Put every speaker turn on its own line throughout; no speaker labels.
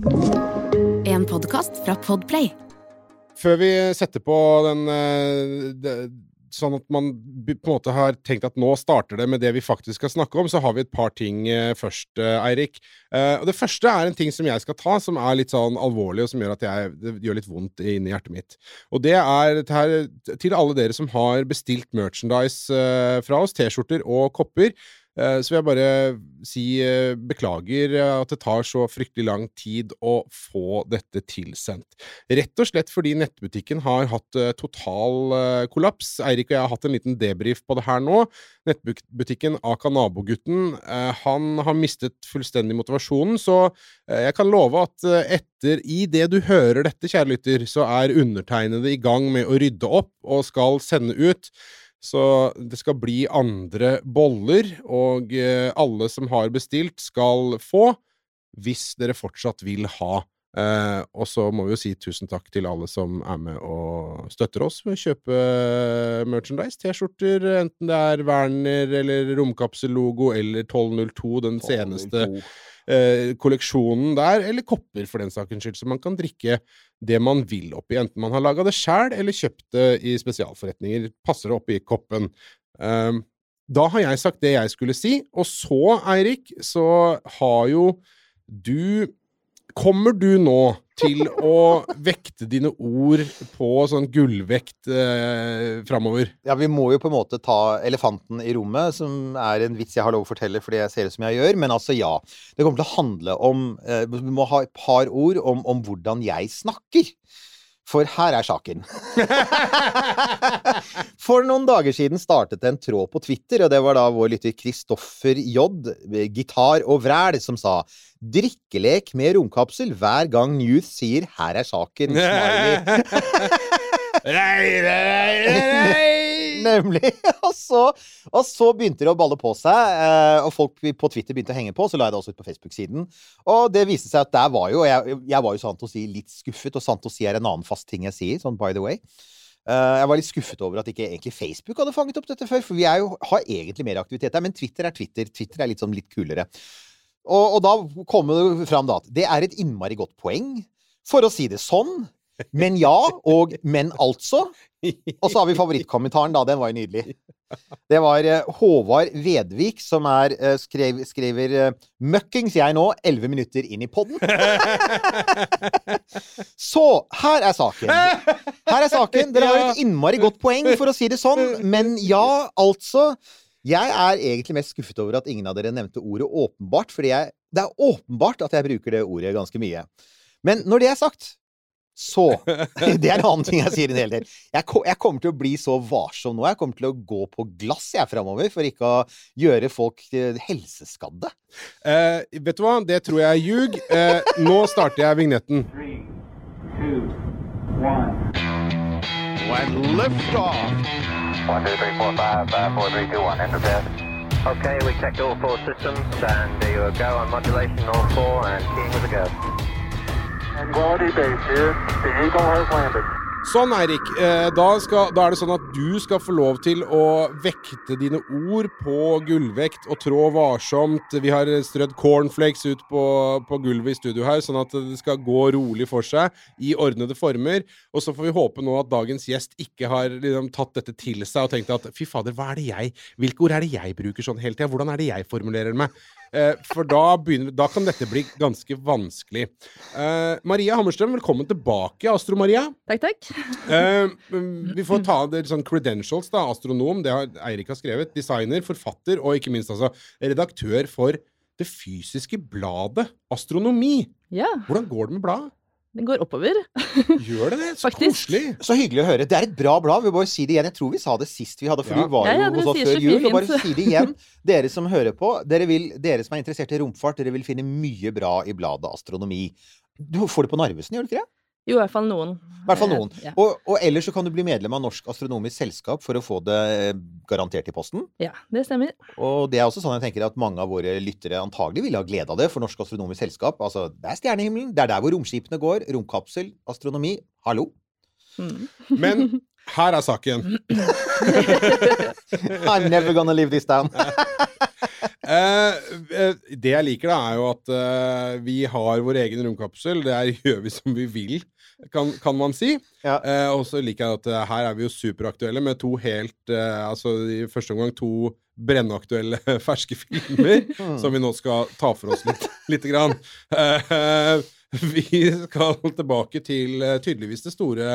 En podkast fra Podplay.
Før vi setter på den eh, det, Sånn at man på en måte har tenkt at nå starter det med det vi faktisk skal snakke om, så har vi et par ting eh, først, eh, Eirik. Og Det første er en ting som jeg skal ta, som er litt sånn alvorlig, og som gjør at jeg, det gjør litt vondt inni hjertet mitt. Og det er til, alle dere som har bestilt merchandise fra oss, T-skjorter og kopper. Eh, Så vil jeg bare si eh, beklager at det tar så fryktelig lang tid å få dette tilsendt. Rett og slett fordi nettbutikken har hatt eh, total kollaps. Eirik og jeg har hatt en liten debrief på det her nå. Nettbutikken Aka Nabogutten han har mistet fullstendig motivasjonen, så jeg kan love at etter i det du hører dette, kjære lytter, så er undertegnede i gang med å rydde opp og skal sende ut. Så det skal bli andre boller, og eh, alle som har bestilt, skal få, hvis dere fortsatt vil ha. Eh, og så må vi jo si tusen takk til alle som er med og støtter oss med å kjøpe eh, merchandise. T-skjorter, enten det er Werner eller romkapsellogo eller 1202, den seneste eh, kolleksjonen der, eller kopper for den sakens skyld, så man kan drikke det man vil oppi, enten man har laga det sjæl eller kjøpt det i spesialforretninger. Passer det oppi koppen. Eh, da har jeg sagt det jeg skulle si, og så, Eirik, så har jo du Kommer du nå til å vekte dine ord på sånn gullvekt eh, framover?
Ja, vi må jo på en måte ta elefanten i rommet, som er en vits jeg har lov å fortelle fordi jeg ser ut som jeg gjør. Men altså, ja. Det kommer til å handle om eh, Vi må ha et par ord om, om hvordan jeg snakker. For her er saken. For noen dager siden startet en tråd på Twitter, og det var da vår lytter Kristoffer J, gitar og vræl, som sa Drikkelek med romkapsel hver gang Newth sier 'her er saken'. Smiley. Nemlig. Og så, og så begynte det å balle på seg, eh, og folk på Twitter begynte å henge på. Så la jeg det også ut på Facebook-siden. Og det viste seg at der var jo jeg, jeg var jo sant å si litt skuffet, og sant å si er en annen fast ting jeg sier, sånn by the way. Eh, jeg var litt skuffet over at ikke egentlig Facebook hadde fanget opp dette før, for vi jo, har egentlig mer aktivitet der. Men Twitter er Twitter. Twitter er litt sånn litt kulere. Og, og da kommer det fram da at det er et innmari godt poeng, for å si det sånn. Men ja, og men altså. Og så har vi favorittkommentaren, da. Den var jo nydelig. Det var eh, Håvard Vedvik som er, eh, skrev, skriver eh, 'Møkkings jeg nå, elleve minutter inn i podden'. Så her er saken. Her er saken. Dere har et innmari godt poeng, for å si det sånn. Men ja, altså. Jeg er egentlig mest skuffet over at ingen av dere nevnte ordet åpenbart, jeg, det er åpenbart at jeg bruker det ordet ganske mye. Men når det er sagt, så Det er en annen ting jeg sier en hel del. Jeg, jeg kommer til å bli så varsom nå. Jeg kommer til å gå på glass jeg framover, for ikke å gjøre folk eh, helseskadde.
Eh, vet du hva, det tror jeg er ljug. Eh, nå starter jeg vignetten.
Three, two, one.
When liftoff.
One, two, three, four, five, five, four, three, two, one. Enter bed.
Okay, we checked all four systems, and there you go on modulation, all four, and keying with a go.
Sånn, Eirik. Eh, da, da er det sånn at du skal få lov til å vekte dine ord på gullvekt og trå varsomt. Vi har strødd cornflakes ut på, på gulvet i studio her, sånn at det skal gå rolig for seg i ordnede former. Og så får vi håpe nå at dagens gjest ikke har liksom, tatt dette til seg og tenkt at fy fader, hva er det jeg Hvilke ord er det jeg bruker sånn hele tida? Hvordan er det jeg formulerer meg? Eh, for da, begynner, da kan dette bli ganske vanskelig. Eh, Maria Hammerstrøm, velkommen tilbake, Astro-Maria.
Takk, takk.
Eh, vi får ta det sånn credentials, da. Astronom, det har Eirik har skrevet. Designer, forfatter og ikke minst altså redaktør for det fysiske bladet Astronomi.
Ja,
Hvordan går det med bladet?
Den går oppover.
Gjør det det? Så
Faktisk.
koselig.
Så hyggelig å høre. Det er et bra blad. Vi må bare si det igjen. Jeg tror vi sa det sist vi hadde, for
Ja.
du var jo
ja, ja,
hos oss før jul. Og bare si det igjen. Dere som hører på, dere, vil, dere som er interessert i romfart, dere vil finne mye bra i bladet Astronomi. Du får det på Narvesen, gjør du ikke det?
Jo, i hvert fall noen.
I hvert fall noen.
Eh, Ja.
Og, og ellers så kan du bli medlem av Norsk Astronomisk Selskap for å få det eh, garantert i posten.
ja, det stemmer.
Og det er også sånn jeg tenker at mange av våre lyttere antagelig ville ha glede av det, for Norsk Astronomisk Selskap, altså det er stjernehimmelen, det er der hvor romskipene går, romkapsel, astronomi, hallo.
Mm.
Men her er saken.
I'm never gonna leave this down.
Eh, eh, det jeg liker, da, er jo at eh, vi har vår egen romkapsel. Det er, gjør vi som vi vil, kan, kan man si.
Ja.
Eh, og så liker jeg at eh, her er vi jo superaktuelle med to helt eh, Altså i første omgang to brennaktuelle ferske filmer
Mm.
som vi nå skal ta for oss litt, lite grann. Eh, vi skal tilbake til tydeligvis det store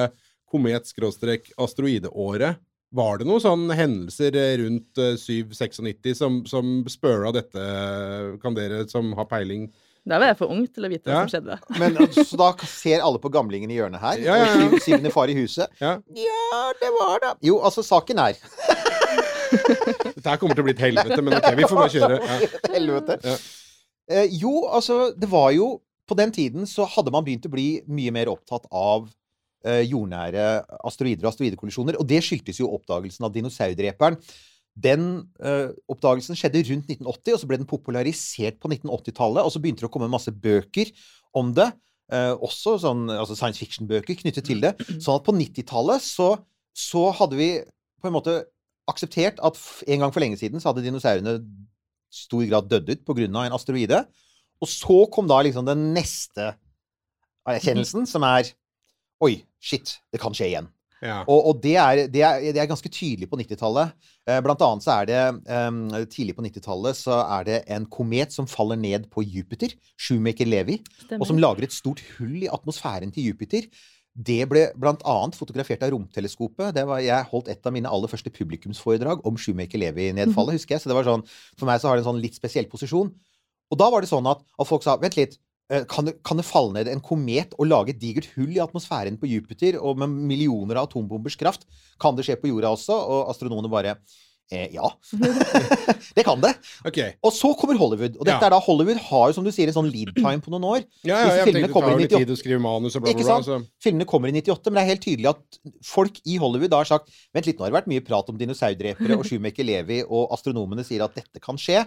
komet-asteroideåret. Var det noen sånne hendelser eh, rundt 7-96 som, som spøla dette? Kan dere som har peiling
Da var jeg for ung til å vite hva som skjedde.
Men altså, Så da ser alle på gamlingen i hjørnet her.
Ja, ja, ja.
og syv- Syvende far i huset.
Ja.
Ja, det var det. Jo, altså, saken er
Dette her kommer til å bli et helvete, men ok, vi får bare kjøre. Ja.
Helvete.
Ja.
Eh, jo, altså, det var jo På den tiden så hadde man begynt å bli mye mer opptatt av eh, jordnære asteroider og asteroidekollisjoner. Og det skyldtes jo oppdagelsen av dinosaurdreperen. Den eh, oppdagelsen skjedde rundt 1980, og så ble den popularisert på 1980-tallet. Og så begynte det å komme masse bøker om det. Eh, også sånn, altså science fiction-bøker knyttet til det. Sånn at på 90-tallet så, så hadde vi på en måte akseptert at en gang for lenge siden så hadde dinosaurene stor grad dødd ut pga. en asteroide. Og så kom da liksom den neste erkjennelsen, som er Oi, shit, det kan skje igjen.
Ja.
Og, og det, er, det, er, det er ganske tydelig på 90-tallet. Eh, blant annet så er det um, Tidlig på 90-tallet så er det en komet som faller ned på Jupiter, Shoemaker-Levi, og som lager et stort hull i atmosfæren til Jupiter. Det ble annet fotografert av romteleskopet. Det var, jeg holdt et av mine aller første publikumsforedrag om Shoemaker-Levi-nedfallet, husker jeg. Så det var sånn, for meg så har det en sånn litt spesiell posisjon. Og da var det sånn at, at folk sa Vent litt. Eh, Kan det, kan det falle ned en komet og lage et digert hull i atmosfæren på Jupiter, og med millioner av atombombers kraft? Kan det skje på jorda også? Og astronomene bare eh, Ja. det kan det.
Okay.
Og så kommer Hollywood. Og dette
Ja.
er da Hollywood har jo, som du sier, en sånn lead time på noen år.
Ja, ja, jeg
filmene
det
kommer
tar jo litt
98.
tid å skrive manus og bla, bla, bla.
Filmene kommer i 98, men det er helt tydelig at folk i Hollywood da har sagt Vent litt, nå har det vært mye prat om dinosaurdrepere, og Schumacher-Levi, og astronomene sier at dette kan skje.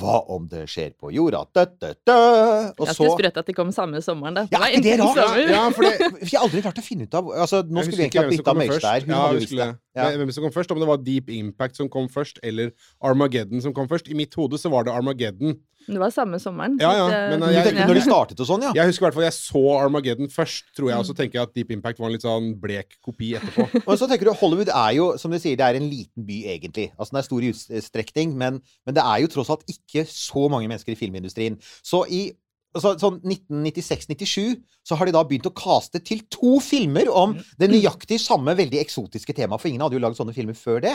Hva om det skjer på jorda? Dø, dø, dø. Og
Jeg
så
skulle sprøtt at de kom samme sommeren, da.
Ja,
det
er ikke det
enten
rart?
Ja, for det,
Vi har aldri klart å finne ut av altså, Nå
Jeg
skulle vi egentlig hatt
bytta som
der. her. Hun
Ja,
hadde visst det. Ja.
Hvem som kom først, om det var Deep Impact som kom først, eller Armageddon som kom først. I mitt hode så var det Armageddon.
Det var samme sommeren.
Ja, ja,
Det-
men,
Du
jeg-
tenker når de startet og sånn, ja?
Jeg husker i hvert fall jeg så Armageddon først, tror jeg, og så tenker jeg at Deep Impact var en litt sånn blek kopi etterpå.
Og så tenker du, Hollywood er jo, som du sier, det er en liten by, egentlig. Altså, Den er stor i utstrekning, men, men det er jo tross alt ikke så mange mennesker i filmindustrien. Så i så, sånn 1996-97 så har de da begynt å kaste til to filmer om det nøyaktig samme veldig eksotiske temaet, for ingen hadde jo lagd sånne filmer før det.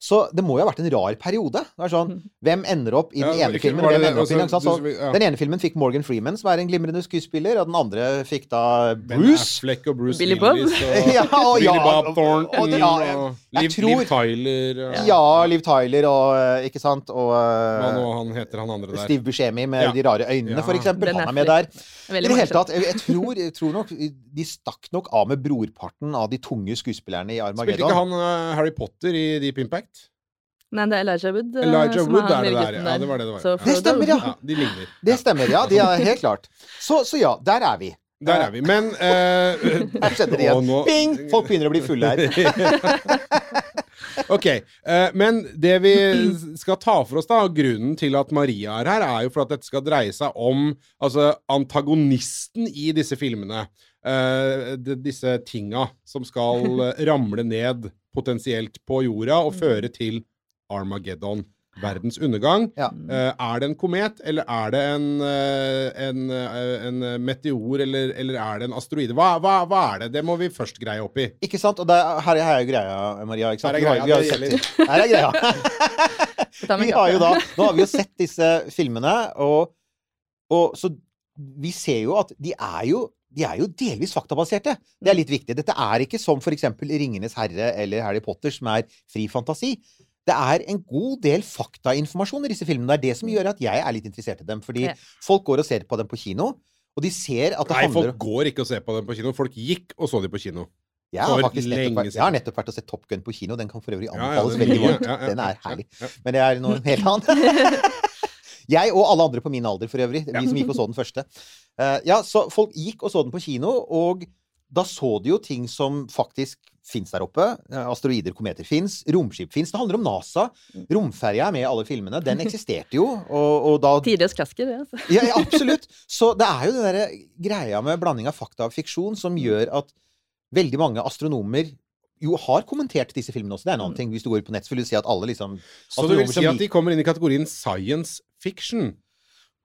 Så det må jo ha vært en rar periode. Det er sånn, Hvem ender opp i den
Ja,
ene
ikke-
filmen, hvem
det det?
ender opp i den?
Altså, du-
Så
ja.
Den ene filmen fikk Morgan Freeman, som er en glimrende skuespiller, og den andre fikk da Bruce.
Affleck og Bruce
Billy Bob.
Willis og
Ja, og
Billy
ja,
Bob
og-
Thornton
og ja,
og Liv,
tror-
Liv Tyler og
Ja, Liv Tyler og eh, Ikke sant? Og eh,
hva nå han heter, han andre der.
Steve Buscemi med
Ja.
de rare øynene,
Ja.
for eksempel. Han er med der. I det hele tatt, jeg, jeg, tror, jeg tror nok de stakk nok av med brorparten av de tunge skuespillerne i Armageddon.
Spilte ikke han eh, Harry Potter i Deep Impact?
Nei, det er Elijah Wood. eh,
Elijah
som
Wood er det der, ja. Det var det det var.
Så
Det stemmer, ja.
Ja, de ligner.
Det stemmer, ja. De er helt klart. Så, så ja, der er vi.
Der er vi. Men uh,
Her skjedde det igjen.
nå-
Bing! Folk begynner å bli fulle her.
Ok, Uh, men det vi skal ta for oss da, grunnen til at Maria er her, er jo for at dette skal dreie seg om altså, antagonisten i disse filmene. Uh, de, disse tinga som skal ramle ned potensielt på jorda og føre til Armageddon. Verdens undergang.
Ja.
Eh, er det en komet, eller er det en, eh, en, eh, en meteor, eller, eller er det en asteroide? Hva, hva, hva er det? Det må vi først greie opp i.
Ikke sant? Og det, er- her, er- er jo greia, Maria. Ikke sant?
Her er greia,
Vi har- vi har Her er greia. Vi har jo da, nå har vi jo sett disse filmene, og, og så vi ser jo at de er jo de er jo delvis faktabaserte. Det er litt viktig. Dette er ikke som for eksempel 'Ringenes herre' eller 'Harry Potter', som er fri fantasi. Det er en god del faktainformasjon i disse filmene. Det er det som gjør at jeg er litt interessert i dem. Fordi
Ja.
folk går og ser på dem på kino, og de ser at det
Nei,
handler
folk går ikke og ser på dem på kino. Folk gikk og så dem på kino.
Jeg har, faktisk nettopp jeg har nettopp vært og sett Top Gun på kino. Den kan for øvrig
Ja, ja,
anbefales
den er
veldig
godt.
varmt.
Ja, ja,
Den er herlig.
ja, ja.
Men det er noe helt annet. Jeg og alle andre på min alder for øvrig. Vi som gikk og så den første. Eh, ja, så folk gikk og så den på kino, og da så de jo ting som faktisk fins der oppe. Eh, Asteroider, kometer fins. Romskip fins. Det handler om NASA. Romferja er med i alle filmene. Den eksisterte jo. Og, og da
Tidenes klasker, det. altså.
ja, ja, absolutt. Så det er jo den derre greia med blanding av fakta og fiksjon som gjør at veldig mange astronomer jo har kommentert disse filmene også. Det er en annen ting. Hvis du går på nett, så vil du si at alle liksom
Så du vil si at de kommer inn i kategorien science fiction?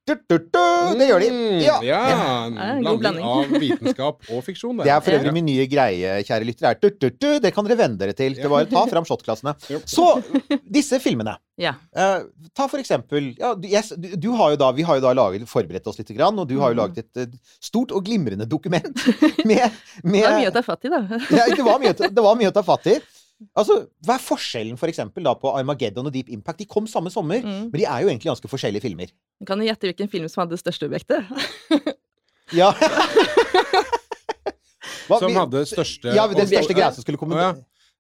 Du, du, du, Det gjør de.
Mm,
Ja.
ja. En
blanding,
blanding av vitenskap og fiksjon.
Det er for øvrig
Ja.
min nye greie, kjære lytter. Er du, du, du, det kan dere venne dere til. Det var Ta fram shotglassene. Så disse filmene.
Ja.
Uh, ta for eksempel ja, du, jeg, du, du har jo da, Vi har jo da laget, forberedt oss litt, grann, og du har jo
Mm.
laget et, eh, stort og glimrende dokument med, med
Det var mye å ta fatt i, da.
ja, det, var mye, det var mye å ta fatt i. Altså, Hva er forskjellen for eksempel, da, på Armageddon og Deep Impact? De kom samme sommer,
Mm.
men de er jo egentlig ganske forskjellige filmer.
Du kan jo gjette hvilken film som hadde det største objektet.
Ja. Hva-
Som hadde største
Ja, den største greia som skulle komme.
Å, ja.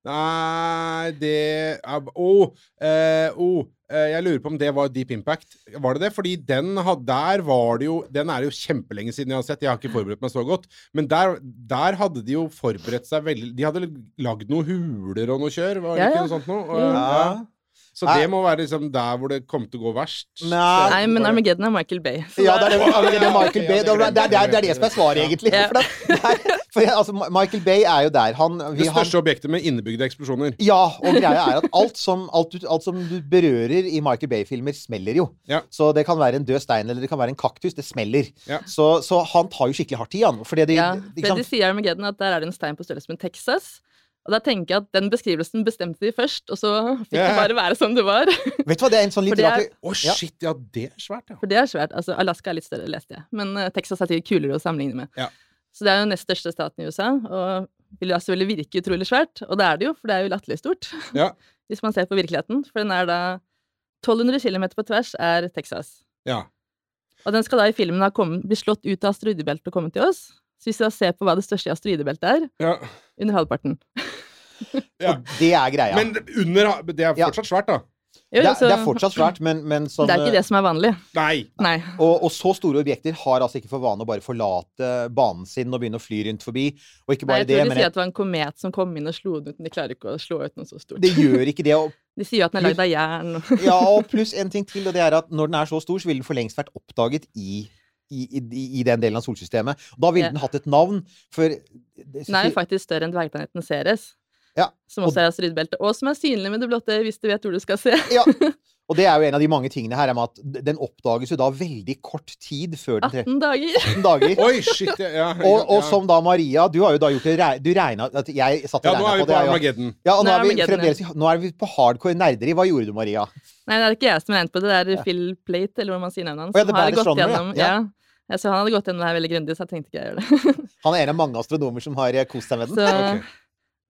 Nei, det Å! Oh, eh, oh, eh, jeg lurer på om det var Deep Impact. Var det det? Fordi den had, der var det jo Den er det jo kjempelenge siden jeg har sett. Jeg har ikke forberedt meg så godt. Men der, der hadde de jo forberedt seg veldig De hadde lagd noen huler og noe kjør. Var det
Ja,
ikke
ja.
noe sånt noe? Ja. Så det må være liksom der hvor det kom til å gå verst.
Nei.
Nei, men Armageddon er Michael Bay.
Ja,
det-
er det, det er Michael Bay. Det er, det, er, det, er, det er det som er svaret, egentlig.
Ja.
For, det, det er, for altså, Michael Bay er jo der. Han, vi,
Det
han
største objektet med innebygde eksplosjoner.
Ja, og greia er at alt som, alt, alt som du berører i Michael Bay-filmer, smeller jo.
Ja.
Så det kan være en død stein eller det kan være en kaktus. Det smeller.
Ja.
Så, så han tar jo skikkelig hardt i, han. Fordi de,
Ja, for de sier i Armageddon at der er det en stein på størrelse med Texas. Og da tenker jeg at den beskrivelsen bestemte de først, og så fikk
yeah.
det bare være som det var.
Vet du hva, det er en sånn litt
rart... det er-
Å,
Ja.
shit! Ja, det er svært, ja.
For det er svært. Altså, Alaska er litt større, leste jeg. Men uh, Texas er sikkert kulere å sammenligne med.
Ja.
Så det er jo nest største staten i USA, og vil jo selvfølgelig virke utrolig svært. Og det er det jo, for det er jo latterlig stort.
Ja.
Hvis man ser på virkeligheten. For den er da 1200 km på tvers er Texas.
ja.
Og den skal da i filmen ha kommet, bli slått ut av asteroidebeltet og kommet til oss. Så hvis vi da ser på hva det største asteroidebeltet er,
ja.
under halvparten.
ja.
Og det er greia.
Men under Det er
Ja.
fortsatt svært, da.
Jo,
det, er,
så-
det er fortsatt svært, men, men som
Det er ikke det som er vanlig.
Nei.
Nei.
og, og så store objekter har altså ikke for vane å bare forlate banen sin og begynne å fly rundt forbi. Og ikke bare
Nei,
jeg
jeg
det,
tror de
men
sier at det var en komet som kom inn og slo den ut, men de klarer ikke å slå ut noe så stort.
det gjør ikke det. Og,
De sier jo at den er lagd av jern. og-
ja, og pluss en ting til, og det er at når den er så stor, så ville den for lengst vært oppdaget i i, i, i den delen av solsystemet. Da ville
Ja.
den hatt et navn, for
Den er jo faktisk større enn dvergplaneten Ceres,
Ja,
som også er asteroidebelte, og som er synlig med det blotte hvis du vet hvor du skal se.
Ja. Og det er jo en av de mange tingene her, er med at den oppdages jo da veldig kort tid før den
18 dager.
18 dager.
Oi, shit! Ja, ja,
Og, og
ja.
som da Maria, du har jo da gjort det Du regna at Jeg satt og
Ja, nå er vi
på
på
det. jeg, ja.
Armageddon.
Ja, og nå
Nå er
vi fremdeles Nå er vi på hardcore nerderi. Hva gjorde du, Maria?
Nei, det er ikke jeg som har regnet på det, det er Phil Plate, eller hva man sier navnet hans,
ja,
som har gått gjennom
Ja.
ja. Ja, så han hadde gått gjennom det her veldig grundig, så jeg tenkte ikke jeg gjør det.
Han er en av mange astronomer som har eh, kost seg med den.
Så,
Ok.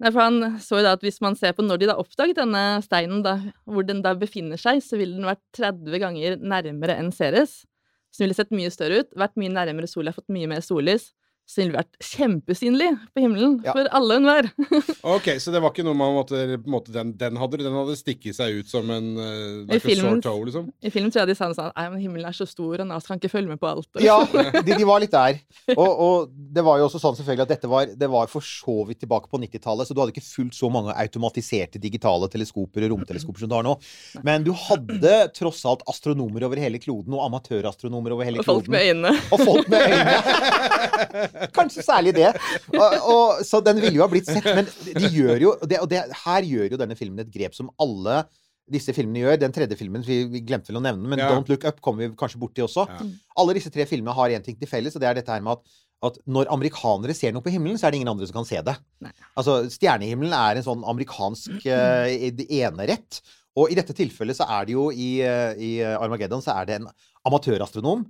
Nei, for han så jo da at hvis man ser på når de da oppdaget denne steinen, da, hvor den da befinner seg, så ville den vært 30 ganger nærmere enn Ceres. Så den ville sett mye større ut, vært mye nærmere sola, fått mye mer sollys. Den vært kjempesynlig på himmelen
Ja.
for alle og enhver.
Ok, så det var ikke noe man måtte på en måte, den, den hadde den hadde stikket seg ut som en uh, like a
filmen-
sore toe, liksom?
I filmen tror jeg de sa noe sånn at himmelen er så stor, og Nas kan ikke følge med på alt.
Ja, de, de var litt der. Og, og det var jo også sånn selvfølgelig at dette var, det var for så vidt tilbake på 90-tallet, så du hadde ikke fullt så mange automatiserte digitale teleskoper og romteleskoper som du har nå. Men du hadde tross alt astronomer over hele kloden, og amatørastronomer over hele
Og folk med øyne.
Og folk med øyne. Kanskje særlig det. Og, og, så den ville jo ha blitt sett. Men de gjør jo det, Og det, her gjør jo denne filmen et grep som alle disse filmene gjør. Den tredje filmen vi, vi glemte vel å nevne, men
Ja.
Don't Look Up kommer vi kanskje borti også.
Ja.
Alle disse tre filmene har én ting til felles, og det er dette her med at at når amerikanere ser noe på himmelen, så er det ingen andre som kan se det.
Nei.
Altså, Stjernehimmelen er en sånn amerikansk uh, enerett. Og i dette tilfellet så er det jo i, eh, i Armageddon så er det en amatørastronom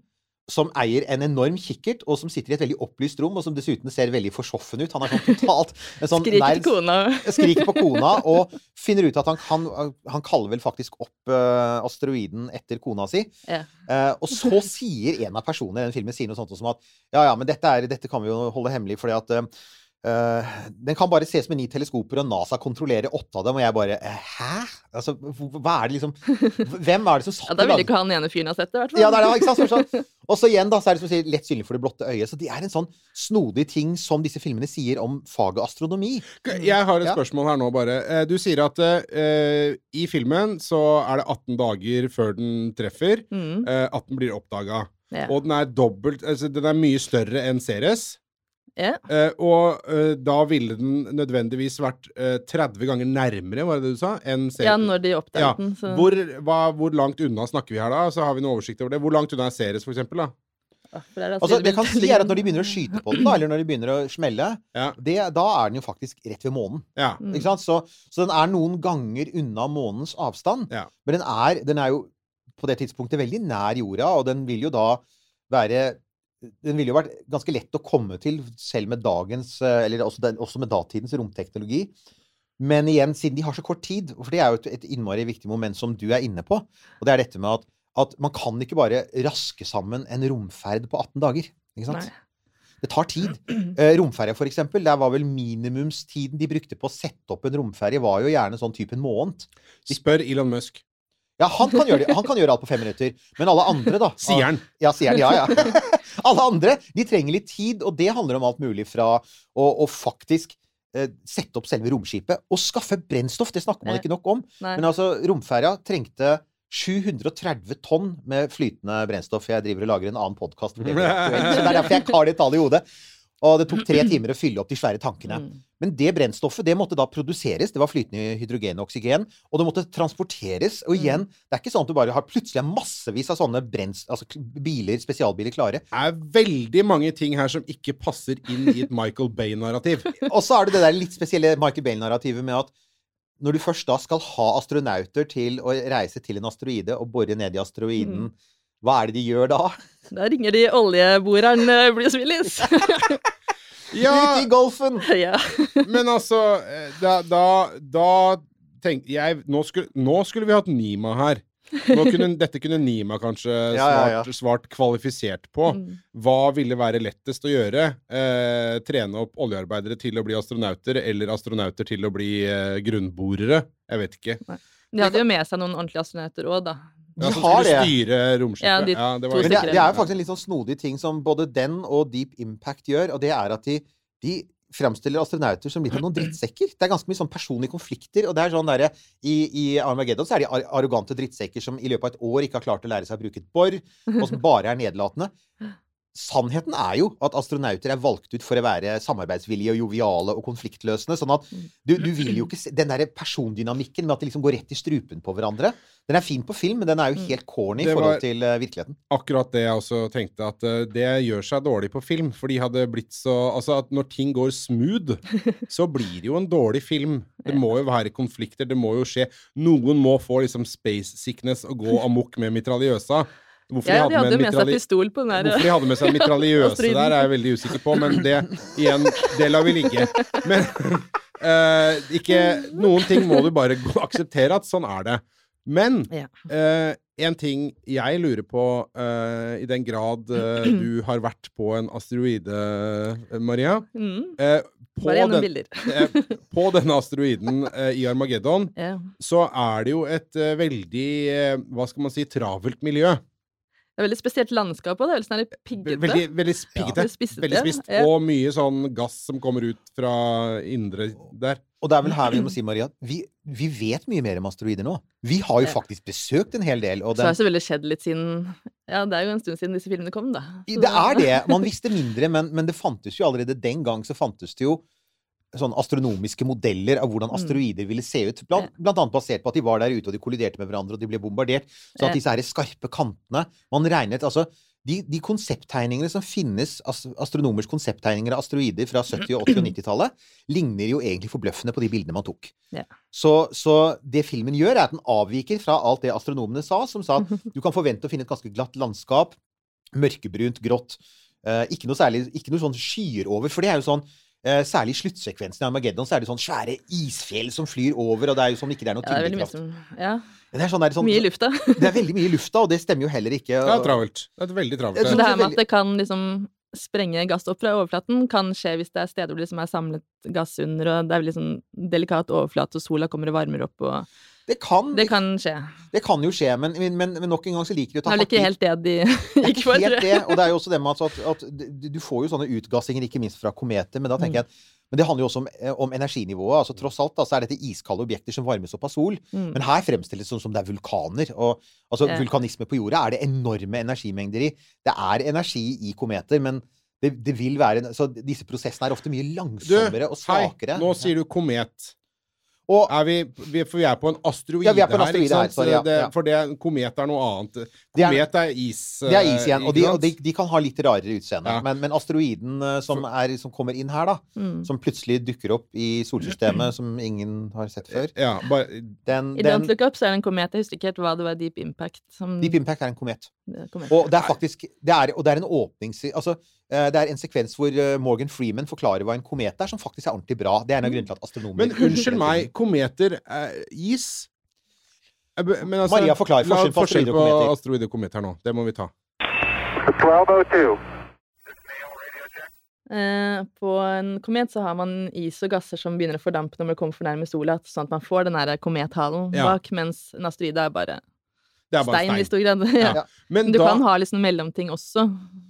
som eier en enorm kikkert, og som sitter i et veldig opplyst rom, og som dessuten ser veldig forsoffen ut. Han er sånn totalt en sånn
Skriker
nær-
kona.
skriker på kona og finner ut at han kan Han kaller vel faktisk opp uh, asteroiden etter kona si.
Ja.
Uh, og så sier en av personene i den filmen sier noe sånt som at ja, ja, men dette, er, dette kan vi jo holde hemmelig, fordi at uh, Uh, Den kan bare ses med ni teleskoper, og NASA kontrollerer åtte av dem, og jeg bare Hæ? Altså, hva er det liksom Hvem er det som satt
Ja, da ville ikke han ene fyren ha sett det, i hvert fall.
Ja, det er ikke sant? Så sånn. Og så igjen, da, så er det som å sier, lett synlig for det blotte øyet. Så det er en sånn snodig ting som disse filmene sier om faget astronomi.
Jeg har et
Ja.
spørsmål her nå, bare. Eh, Du sier at uh, i filmen så er det 18 dager før den treffer.
Mm,
Uh, at den blir oppdaga.
ja.
Og den er dobbelt Altså, den er mye større enn Ceres.
Ja.
Uh, og uh, da ville den nødvendigvis vært uh, 30 ganger nærmere, var det det du sa? Enn
ja, når de oppdaget
Ja.
den. Så
Hvor, hva, hvor langt unna snakker vi her, da? Så har vi noe oversikt over det. Hvor langt unna er Ceres, for eksempel? Da?
Det er
Altså, det kan si er at Når de begynner å skyte på den, da, eller når de begynner å smelle,
Ja.
det, da er den jo faktisk rett ved månen.
ja.
Mm.
Ikke sant? Så, så den er noen ganger unna månens avstand.
Ja.
Men den er, den er jo på det tidspunktet veldig nær jorda, og den vil jo da være Den ville jo vært ganske lett å komme til selv med dagens eh, Eller også, den, også med datidens romteknologi. Men igjen, siden de har så kort tid, for det er jo et, et innmari viktig moment som du er inne på, og det er dette med at, at man kan ikke bare raske sammen en romferd på 18 dager. Ikke sant?
Nei.
Det tar tid. Eh, romferje, for eksempel. Der var vel minimumstiden de brukte på å sette opp en romferje, var jo gjerne sånn type en måned.
Spør Elon Musk.
Ja, han kan, gjøre det. han kan gjøre alt på fem minutter. Men alle andre, da
Sier han.
Ja, sier han. Ja, ja. alle andre, de trenger litt tid, og det handler om alt mulig fra å, å faktisk eh, sette opp selve romskipet og skaffe brennstoff. Det snakker man ikke nok om.
Nei.
Men altså, romferja trengte 730 tonn med flytende brennstoff. Jeg driver og lager en annen podkast, så det er derfor jeg har det tallet i hodet. Og det tok tre timer å fylle opp de svære tankene.
Mm.
Men det brennstoffet det måtte da produseres. Det var flytende hydrogen og oksygen. Og det måtte transporteres. Og igjen, det er ikke sånn at du bare har plutselig massevis av sånne altså biler, spesialbiler klare.
Det er veldig mange ting her som ikke passer inn i et Michael Bay-narrativ.
Og så er det det der litt spesielle Michael Bay-narrativet med at når du først da skal ha astronauter til å reise til en asteroide og bore ned i asteroiden, hva er det de gjør da?
Da ringer de oljeboreren eh, Bruce Willis.
Ja,
Ut i golfen!
ja.
men altså eh, Da, da, da tenkte jeg nå skulle, nå skulle vi hatt Nima her. Nå kunne, dette kunne Nima kanskje svart,
Ja, ja, ja.
svart kvalifisert på.
Mm.
Hva ville være lettest å gjøre? Eh, trene opp oljearbeidere til å bli astronauter, eller astronauter til å bli eh, grunnborere? Jeg vet ikke.
De hadde jo med seg noen ordentlige astronauter òg, da.
De
Ja, som
har
skulle
det.
styre romskipet.
Ja, de
det var
det, det er jo faktisk en litt sånn snodig ting som både den og Deep Impact gjør, og det er at de, de framstiller astronauter som litt av noen drittsekker. Det er ganske mye sånn personlige konflikter, og det er sånn der, I, I Armageddon så er de ar arrogante drittsekker som i løpet av et år ikke har klart å lære seg å bruke et bor, og som bare er nedlatende. Sannheten er jo at astronauter er valgt ut for å være samarbeidsvillige og joviale og konfliktløsende. Sånn at du, du vil jo ikke se Den derre persondynamikken med at de liksom går rett i strupen på hverandre, den er fin på film, men den er jo helt corny i forhold til eh, virkeligheten.
akkurat det jeg også tenkte, at eh, det gjør seg dårlig på film. For de hadde blitt så Altså, at når ting går smooth, så blir det jo en dårlig film. Det må jo være konflikter, det må jo skje. Noen må få liksom space sickness og gå amok med mitraljøsa. Hvorfor
Ja, de hadde hadde med seg pistol på den der.
Hvorfor de hadde med seg mitraljøse der, er jeg veldig usikker på, men det igjen, det lar vi ligge. Men uh, ikke Noen ting må du bare akseptere at sånn er det. Men
Ja.
eh, en ting jeg lurer på, uh, i den grad du har vært på en asteroide, Maria
Mm.
på, den, på denne asteroiden i Armageddon
Ja.
så er det jo et veldig, hva skal man si, travelt miljø.
Det er veldig spesielt landskap òg. Det veldig sånn piggete.
Veldig, veldig spiggete.
Ja.
Veldig spist.
ja.
Og mye sånn gass som kommer ut fra indre der.
Og det er vel her vi må si, Maria, at vi, vi vet mye mer om asteroider nå. Vi har jo
Ja.
faktisk besøkt en hel del. Og
Så har det selvfølgelig skjedd litt siden Ja, det er jo en stund siden disse filmene kom, da. Så
det er det. Man visste mindre, men, men det fantes jo allerede den gang så fantes det jo sånn astronomiske modeller av hvordan
Mm.
asteroider ville se ut. Blant, blant annet basert på at de var der ute, og de kolliderte med hverandre, og de ble bombardert. Så at disse her skarpe kantene Man regnet altså de, de konsepttegningene som finnes, astronomers konsepttegninger av asteroider fra 70-, 80- og 90-tallet, ligner jo egentlig forbløffende på de bildene man tok.
Ja.
Så, så det filmen gjør, er at den avviker fra alt det astronomene sa, som sa at du kan forvente å finne et ganske glatt landskap. Mørkebrunt, grått. Eh, ikke noe særlig Ikke noe sånn skyer over, for det er jo sånn Særlig i sluttsekvensen i Armageddon så er det sånn svære isfjell som flyr over, og det er jo som ikke det er noe
Ja,
tyngdekraft.
Ja.
Det er, sånn, det, er sånn,
Mye i lufta.
det er veldig mye i lufta, og det stemmer jo heller ikke.
Det er travelt. Det er veldig travelt. Det.
det her med at det kan liksom sprenge gass opp fra overflaten kan skje hvis det er steder hvor det liksom er samlet gass under, og det er liksom sånn delikat overflate, og sola kommer og varmer opp, og
Det kan,
Det kan skje.
det kan jo skje, men, men, men, men nok en gang så liker de å
Det
ta
er vel
hardt
ikke helt det de
er
gikk for, tror jeg.
det, og det er jo også det med at, du du får jo sånne utgassinger, ikke minst fra kometer, men da tenker
Mm.
jeg at men det handler jo også om, eh, om energinivået. altså Tross alt da, så er dette iskalde objekter som varmes opp av sol.
Mm.
Men her fremstilles det som, som det er vulkaner. og altså
yeah.
Vulkanisme på jorda er det enorme energimengder i. Det er energi i kometer, men det, det vil være så Disse prosessene er ofte mye
Du,
langsommere og
hei,
svakere.
nå sier du komet.
Og
Er vi, vi, for vi er på en asteroide
Ja, vi er på en
her,
asteroide her, sorry, ja,
det,
ja.
For det, komet er noe annet. Komet er is.
det er is igjen,
eh,
og de, og de, de kan ha litt rarere utseende.
Ja.
Men, men asteroiden eh, som, er, som kommer inn her, da,
Mm.
som plutselig dukker opp i solsystemet, som ingen har sett før
Ja, bare,
den,
I
den,
Don't Look Up så er det en komet. Jeg husker ikke helt hva det var Deep Impact som
Deep Impact er en komet. Og det er faktisk det er, Og det er en åpnings... Altså, eh, det er en sekvens hvor eh, Morgan Freeman forklarer hva en komet er, som faktisk er ordentlig bra. Det er en av grunnene til at astronomer
men unnskyld meg, kometer er is? Men altså,
Maria, forklarer
la-
forskjell på
forskjell på
kometer.
asteroide og komet her nå. Det må vi ta.
1202.
Eh, på en komet så har man is og gasser som begynner å fordampe når man kommer for nærme sola, sånn at man får den der komethalen
Ja.
bak, mens en asteroide er bare
Det er bare
stein, i stor grad. ja.
Ja.
Men
Men du
da,
kan ha liksom mellomting også.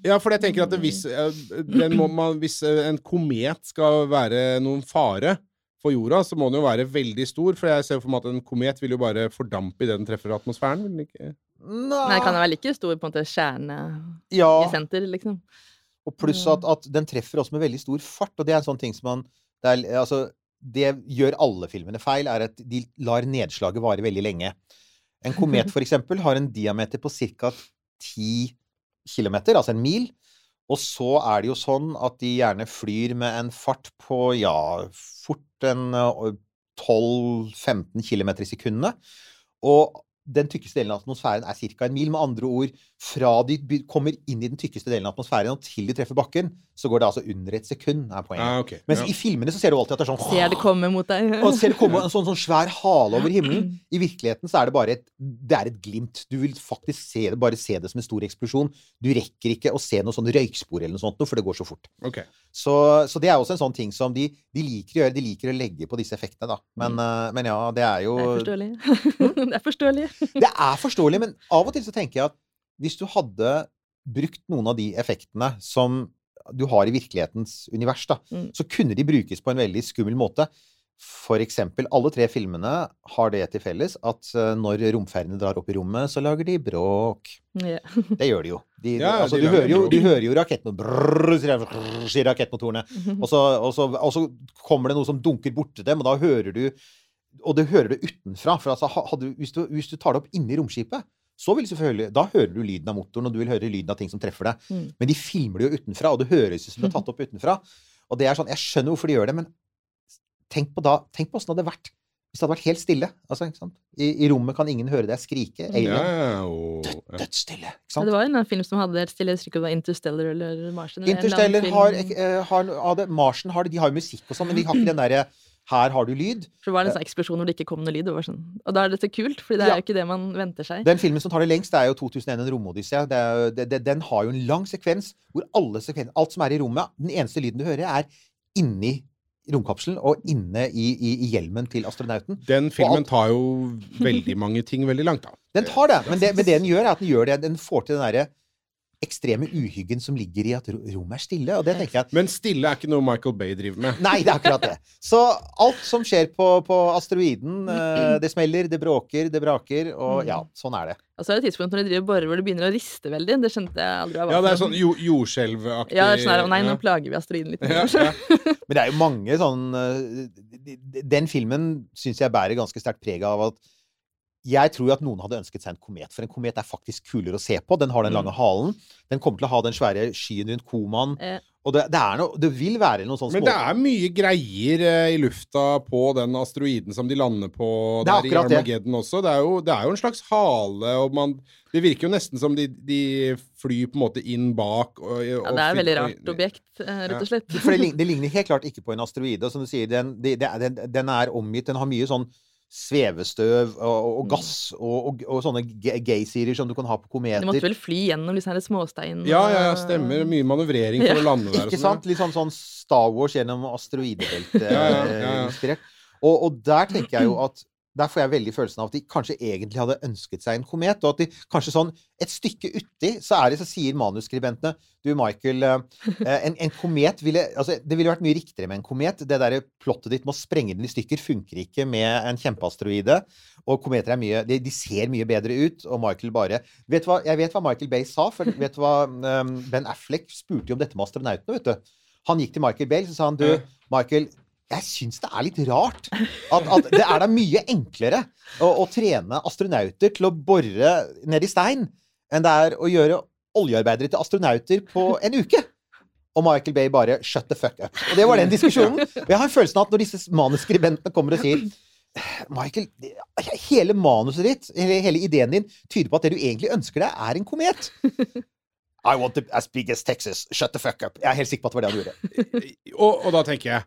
Ja, for jeg tenker at hvis, eh, den må man, hvis eh, en komet skal være noen fare for jorda, så må den jo være veldig stor. For jeg ser for meg at en komet vil jo bare fordampe idet den treffer atmosfæren. Vil den ikke?
Nei. det kan den være like stor på en måte kjerne
Ja,
i senter, liksom.
og pluss at, at den treffer også med veldig stor fart, og det er en sånn ting som man det, er, altså, det gjør alle filmene feil, er at de lar nedslaget vare veldig lenge. En komet, for eksempel, har en diameter på ca. 10 km, altså en mil. Og så er det jo sånn at de gjerne flyr med en fart på ja, fort en eh, 12-15 km i sekundet. Og den tykkeste delen av atmosfæren er ca. en mil. Med andre ord, fra de kommer inn i den tykkeste delen av atmosfæren og til de treffer bakken, så går det altså under et sekund, er poenget.
Ah, okay.
Mens
Ja.
i filmene så ser du alltid at det er sånn
Ser det komme mot deg.
og ser det komme en sånn, sånn svær hale over himmelen. I virkeligheten så er det bare et, det er et glimt. Du vil faktisk se det, bare se det som en stor eksplosjon. Du rekker ikke å se noe sånn røykspor eller noe sånt, for det går så fort.
Okay.
Så, så det er også en sånn ting som de, de liker å gjøre. De liker å legge på disse effektene, da. Men, mm. men ja, det er jo
Det er forståelig. det er forståelig.
Det er forståelig, men av og til så tenker jeg at hvis du hadde brukt noen av de effektene som du har i virkelighetens univers, da,
Mm.
så kunne de brukes på en veldig skummel måte. For eksempel, alle tre filmene har det til felles at eh, når romferdene drar opp i rommet, så lager de bråk.
Yeah.
Det gjør de jo. De,
Ja,
altså,
de
du, hører jo, du hører jo rakettene brrr, sier rakettmotorene. Og så, og, så, og så kommer det noe som dunker borti dem, og da hører du Og det hører du utenfra. For altså, hadde, hvis, du, hvis du tar det opp inni romskipet, så vil selvfølgelig Da hører du lyden av motoren, og du vil høre lyden av ting som treffer deg.
Mm.
Men de filmer det jo utenfra, og det høres ut som det er tatt opp utenfra. Og det er sånn Jeg skjønner hvorfor de gjør det, men tenk på da Tenk på åssen det hadde vært hvis det hadde vært helt stille. Altså, ikke sant? I, I rommet kan ingen høre deg skrike.
Mm.
Alien.
Ja, og, ja.
Dødsstille. Ikke
Ja, det var en film som hadde helt stille, jeg husker ikke om det var Interstellar eller Marsen. eller
Interstellar har,
har,
eh, har, det, Marsen har det, de har jo musikk og sånn, men de har ikke den derre Her har du lyd.
For det var en sånn eksplosjon hvor det ikke kom noe lyd. Det var sånn. Og da er det så kult, for det er
Ja.
jo ikke det man venter seg.
Den filmen som tar det lengst, det er jo 2001 En romodyssé. Den har jo en lang sekvens hvor alle sekven, alt som er i rommet Den eneste lyden du hører, er inni romkapselen og inne i, i, i hjelmen til astronauten.
Den filmen
alt-
tar jo veldig mange ting veldig langt, da.
Den tar det, men det, men det den gjør, er at den gjør det Den får til den derre ekstreme uhyggen som ligger i at ro- rommet er stille. Og det tenker jeg at
Men stille er ikke noe Michael Bay driver med.
Nei, det er akkurat det. Så alt som skjer på, på asteroiden, eh, det smeller, det bråker, det braker, og ja, sånn er det.
Og så er det et tidspunkt når de driver borer hvor det begynner å riste veldig. Det skjønte jeg aldri var
Ja, det er sånn jordskjelvaktig
Ja, det er sånn her, nei, nå
ja.
plager vi asteroiden litt.
Ja, ja.
Men det er jo mange sånn eh, de- de- Den filmen syns jeg bærer ganske sterkt preg av at jeg tror jo at noen hadde ønsket seg en komet, for en komet er faktisk kulere å se på. Den har den
Mm.
lange halen. Den kommer til å ha den svære skyen rundt komaen.
Eh.
Og det, det, er noe, det vil være noen sånne små Men
det er mye greier eh, i lufta på den asteroiden som de lander på
er
der i. Armageddon også. Det er, jo, det er jo en slags hale, og man Det virker jo nesten som de, de flyr på en måte inn bak og,
Ja, det er et veldig rart objekt, eh, rett og slett.
For det, det ligner helt klart ikke på en asteroide. og Som du sier, den, er- den, den er omgitt Den har mye sånn svevestøv og, og
Mm.
gass og, og, og sånne geysirer gaysirer som du kan ha på
kometer. Du
måtte
vel fly gjennom disse småsteinene.
Ja, ja, ja, stemmer. Mye manøvrering for
Ja.
å lande der.
Ikke
sånn,
sant? Litt sånn, sånn Star Wars gjennom asteroidebeltet
Ja, ja, ja, ja.
Og, og der tenker jeg jo at der får jeg veldig følelsen av at de kanskje egentlig hadde ønsket seg en komet, og at de kanskje sånn et stykke uti, så er det så sier manuskribentene Du, Michael, eh, en, en komet ville Altså, det ville vært mye riktigere med en komet. Det derre plottet ditt med å sprenge den i stykker funker ikke med en kjempeasteroide. Og kometer er mye de, de ser mye bedre ut, og Michael bare vet hva, Jeg vet hva Michael Bay sa, for vet hva um, Ben Affleck spurte jo om dette med astronautene, vet du. Han gikk til Michael Bay, så sa han du, Michael jeg syns det er litt rart. At, at det er da mye enklere å, å trene astronauter til å bore ned i stein enn det er å gjøre oljearbeidere til astronauter på en uke. Og Michael Bay bare 'shut the fuck up'. Og det var den diskusjonen. Og jeg har følelsen av at når disse manuskribentene kommer og sier Michael, hele manuset ditt, hele ideen din, tyder på at det du egentlig ønsker deg, er en komet. I want the as big as Texas. Shut the fuck up. Jeg er helt sikker på at det var det han gjorde.
Og, og da tenker jeg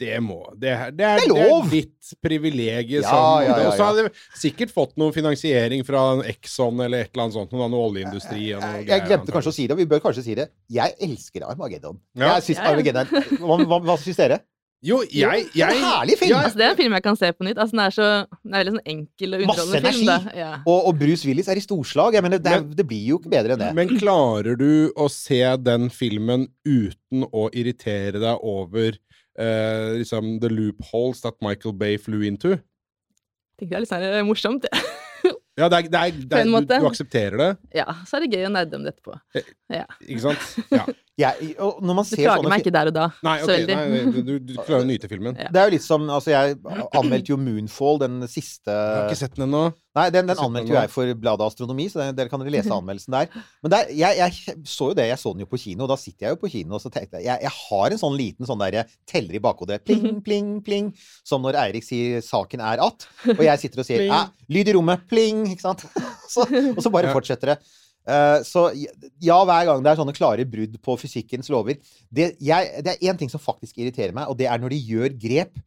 det må Det, er- det, er,
Det er
det er ditt privilegium.
Ja,
som-
ja, ja,
Og så hadde de sikkert fått noe finansiering fra Exxon eller et eller annet sånt. Noe, noe oljeindustri. noe
Jeg, jeg
greier,
glemte kanskje å si det, og vi bør kanskje si det. Jeg elsker Armageddon.
Ja.
Jeg synes. Armageddon Hva, hva, hva syns dere?
Jo, jeg,
Det er en herlig film!
Ja,
Altså, det er en film jeg kan se på nytt. Altså, den er så Den er veldig sånn enkel og
Masse
underholdende film. Da. Ja.
Og, og Bruce Willis er i storslag. Jeg mener, det, er,
Men-
det blir jo ikke bedre enn det.
Men klarer du å se den filmen uten å irritere deg over eh, liksom the loopholes that Michael Bay flew into?
Jeg tenker det er litt sånn eh, morsomt. Ja.
Ja, det er, det er, det er, du, du aksepterer det,
ja, så er det gøy å nerde om det etterpå.
ikke sant? Ja.
Jeg, og når man
Du
ser
klager
sånne
meg ikke der og da.
Nei,
så
nei, du, du klarer å nyte filmen.
Ja.
Det er jo litt som Altså, jeg anmeldte jo Moonfall, den siste
Jeg har ikke sett den ennå.
Nei, den, den anmeldte jo jeg for bladet Astronomi, så den, dere kan dere lese anmeldelsen der. Men der, jeg, jeg så jo det, jeg så den jo på kino, og da sitter jeg jo på kino og så tenkte jeg Jeg, jeg har en sånn liten sånn derre teller i bakhodet. Pling, pling, pling. Som når Eirik sier 'saken er at', og jeg sitter og sier «Æ, 'lyd i rommet', pling, ikke sant? Så, og så bare
Ja.
fortsetter det. Eh, så ja, hver gang det er sånne klare brudd på fysikkens lover Det, jeg, det er én ting som faktisk irriterer meg, og det er når de gjør grep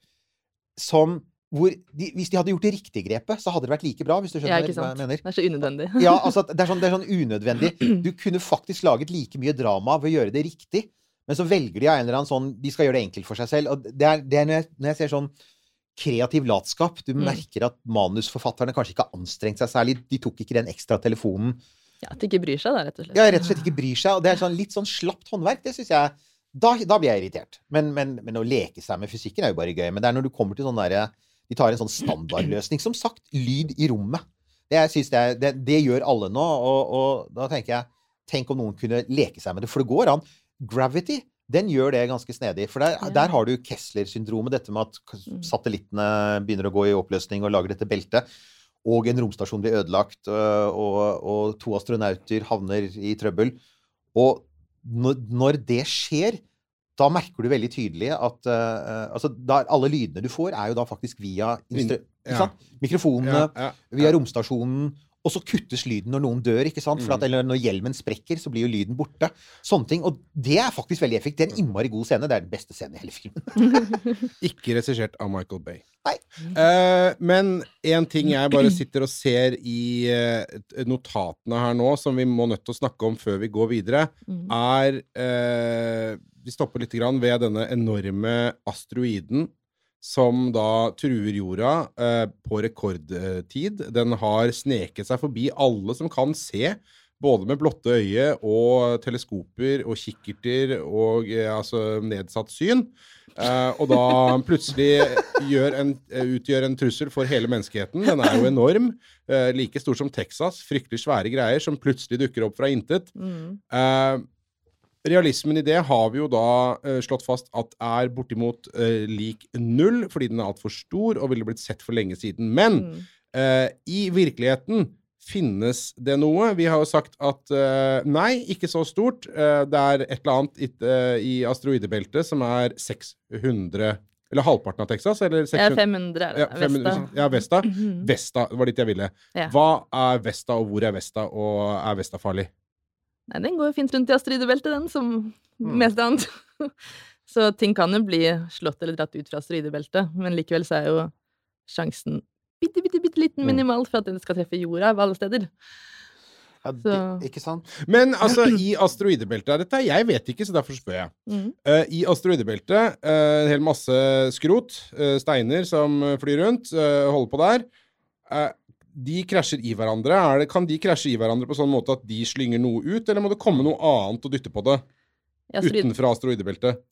som de, Hvis de hadde gjort det riktige grepet, så hadde det vært like bra, hvis du
Ja, ikke sant.
hva jeg mener.
Det er så unødvendig.
Ja, altså, det er, sånn, det er sånn unødvendig. Du kunne faktisk laget like mye drama ved å gjøre det riktig, men så velger de av en eller annen sånn De skal gjøre det enkelt for seg selv. Og det er, det er når, jeg, når jeg ser sånn kreativ latskap Du
Mm.
merker at manusforfatterne kanskje ikke har anstrengt seg særlig. De tok ikke den ekstra telefonen.
Ja, At de ikke bryr seg, da, rett og slett.
Ja, rett og slett ikke bryr seg. Og det er sånn litt sånn slapt håndverk. Det syns jeg da, da blir jeg irritert. Men, men, men å leke seg med fysikken er jo bare gøy. Men det er når du kommer til sånn derre De tar en sånn standardløsning. Som sagt, lyd i rommet. Det, jeg synes det, er, det, det gjør alle nå, og, og da tenker jeg Tenk om noen kunne leke seg med det. For det går an. Gravity, den gjør det ganske snedig. For der,
Ja.
der har du Kessler-syndromet, dette med at
Mm.
satellittene begynner å gå i oppløsning og lager dette beltet. Og en romstasjon blir ødelagt, øh, og, og to astronauter havner i trøbbel. Og når, når det skjer, da merker du veldig tydelig at uh, altså da, alle lydene du får, er jo da faktisk via instru
ja.
mikrofonene,
Ja, ja.
via romstasjonen. Og så kuttes lyden når noen dør, ikke sant? For at,
Mm.
eller når hjelmen sprekker, så blir jo lyden borte. Sånne ting. Og det er faktisk veldig effektivt. Det er en innmari god scene. Det er den beste scenen i hele filmen.
Ikke regissert av Michael Bay.
Nei.
Uh, men en ting jeg bare sitter og ser i uh, notatene her nå, som vi må nødt til å snakke om før vi går videre,
Mm.
er uh, Vi stopper litt grann ved denne enorme asteroiden som da truer jorda eh, på rekordtid. Den har sneket seg forbi alle som kan se, både med blotte øye og teleskoper og kikkerter og eh, altså nedsatt syn. Eh, og da plutselig en, eh, utgjør en trussel for hele menneskeheten. Den er jo enorm. eh, like stor som Texas. Fryktelig svære greier som plutselig dukker opp fra intet.
Mm.
Realismen i det har vi jo da uh, slått fast at er bortimot uh, lik null, fordi den er altfor stor og ville blitt sett for lenge siden. Men
Mm.
uh, i virkeligheten finnes det noe. Vi har jo sagt at nei, ikke så stort. Det er et eller annet i, i asteroidebeltet som er 600 Eller halvparten av Texas? Eller
Ja,
600,
500 er det.
ja, 500,
Vesta.
ja, Vesta.
Mhm.
Vesta var dit jeg ville.
Ja.
Hva er Vesta, og hvor er Vesta, og er Vesta farlig?
Nei, den går jo fint rundt i asteroidebeltet, den, som
Mm.
mest annet. så ting kan jo bli slått eller dratt ut fra asteroidebeltet, men likevel så er jo sjansen bitte, bitte, bitte liten minimal for at den skal treffe jorda av alle steder.
Ja, det, ikke sant?
Men altså, i asteroidebeltet er dette Jeg vet ikke, så derfor spør jeg.
Mm.
Uh, I asteroidebeltet, uh, en hel masse skrot, uh, steiner som eh, flyr rundt, eh, holder på der. De krasjer i hverandre. Er det, kan de krasje i hverandre på sånn måte at de slynger noe ut, eller må det komme noe annet og dytte på det
Ja,
utenfra asteroidebeltet?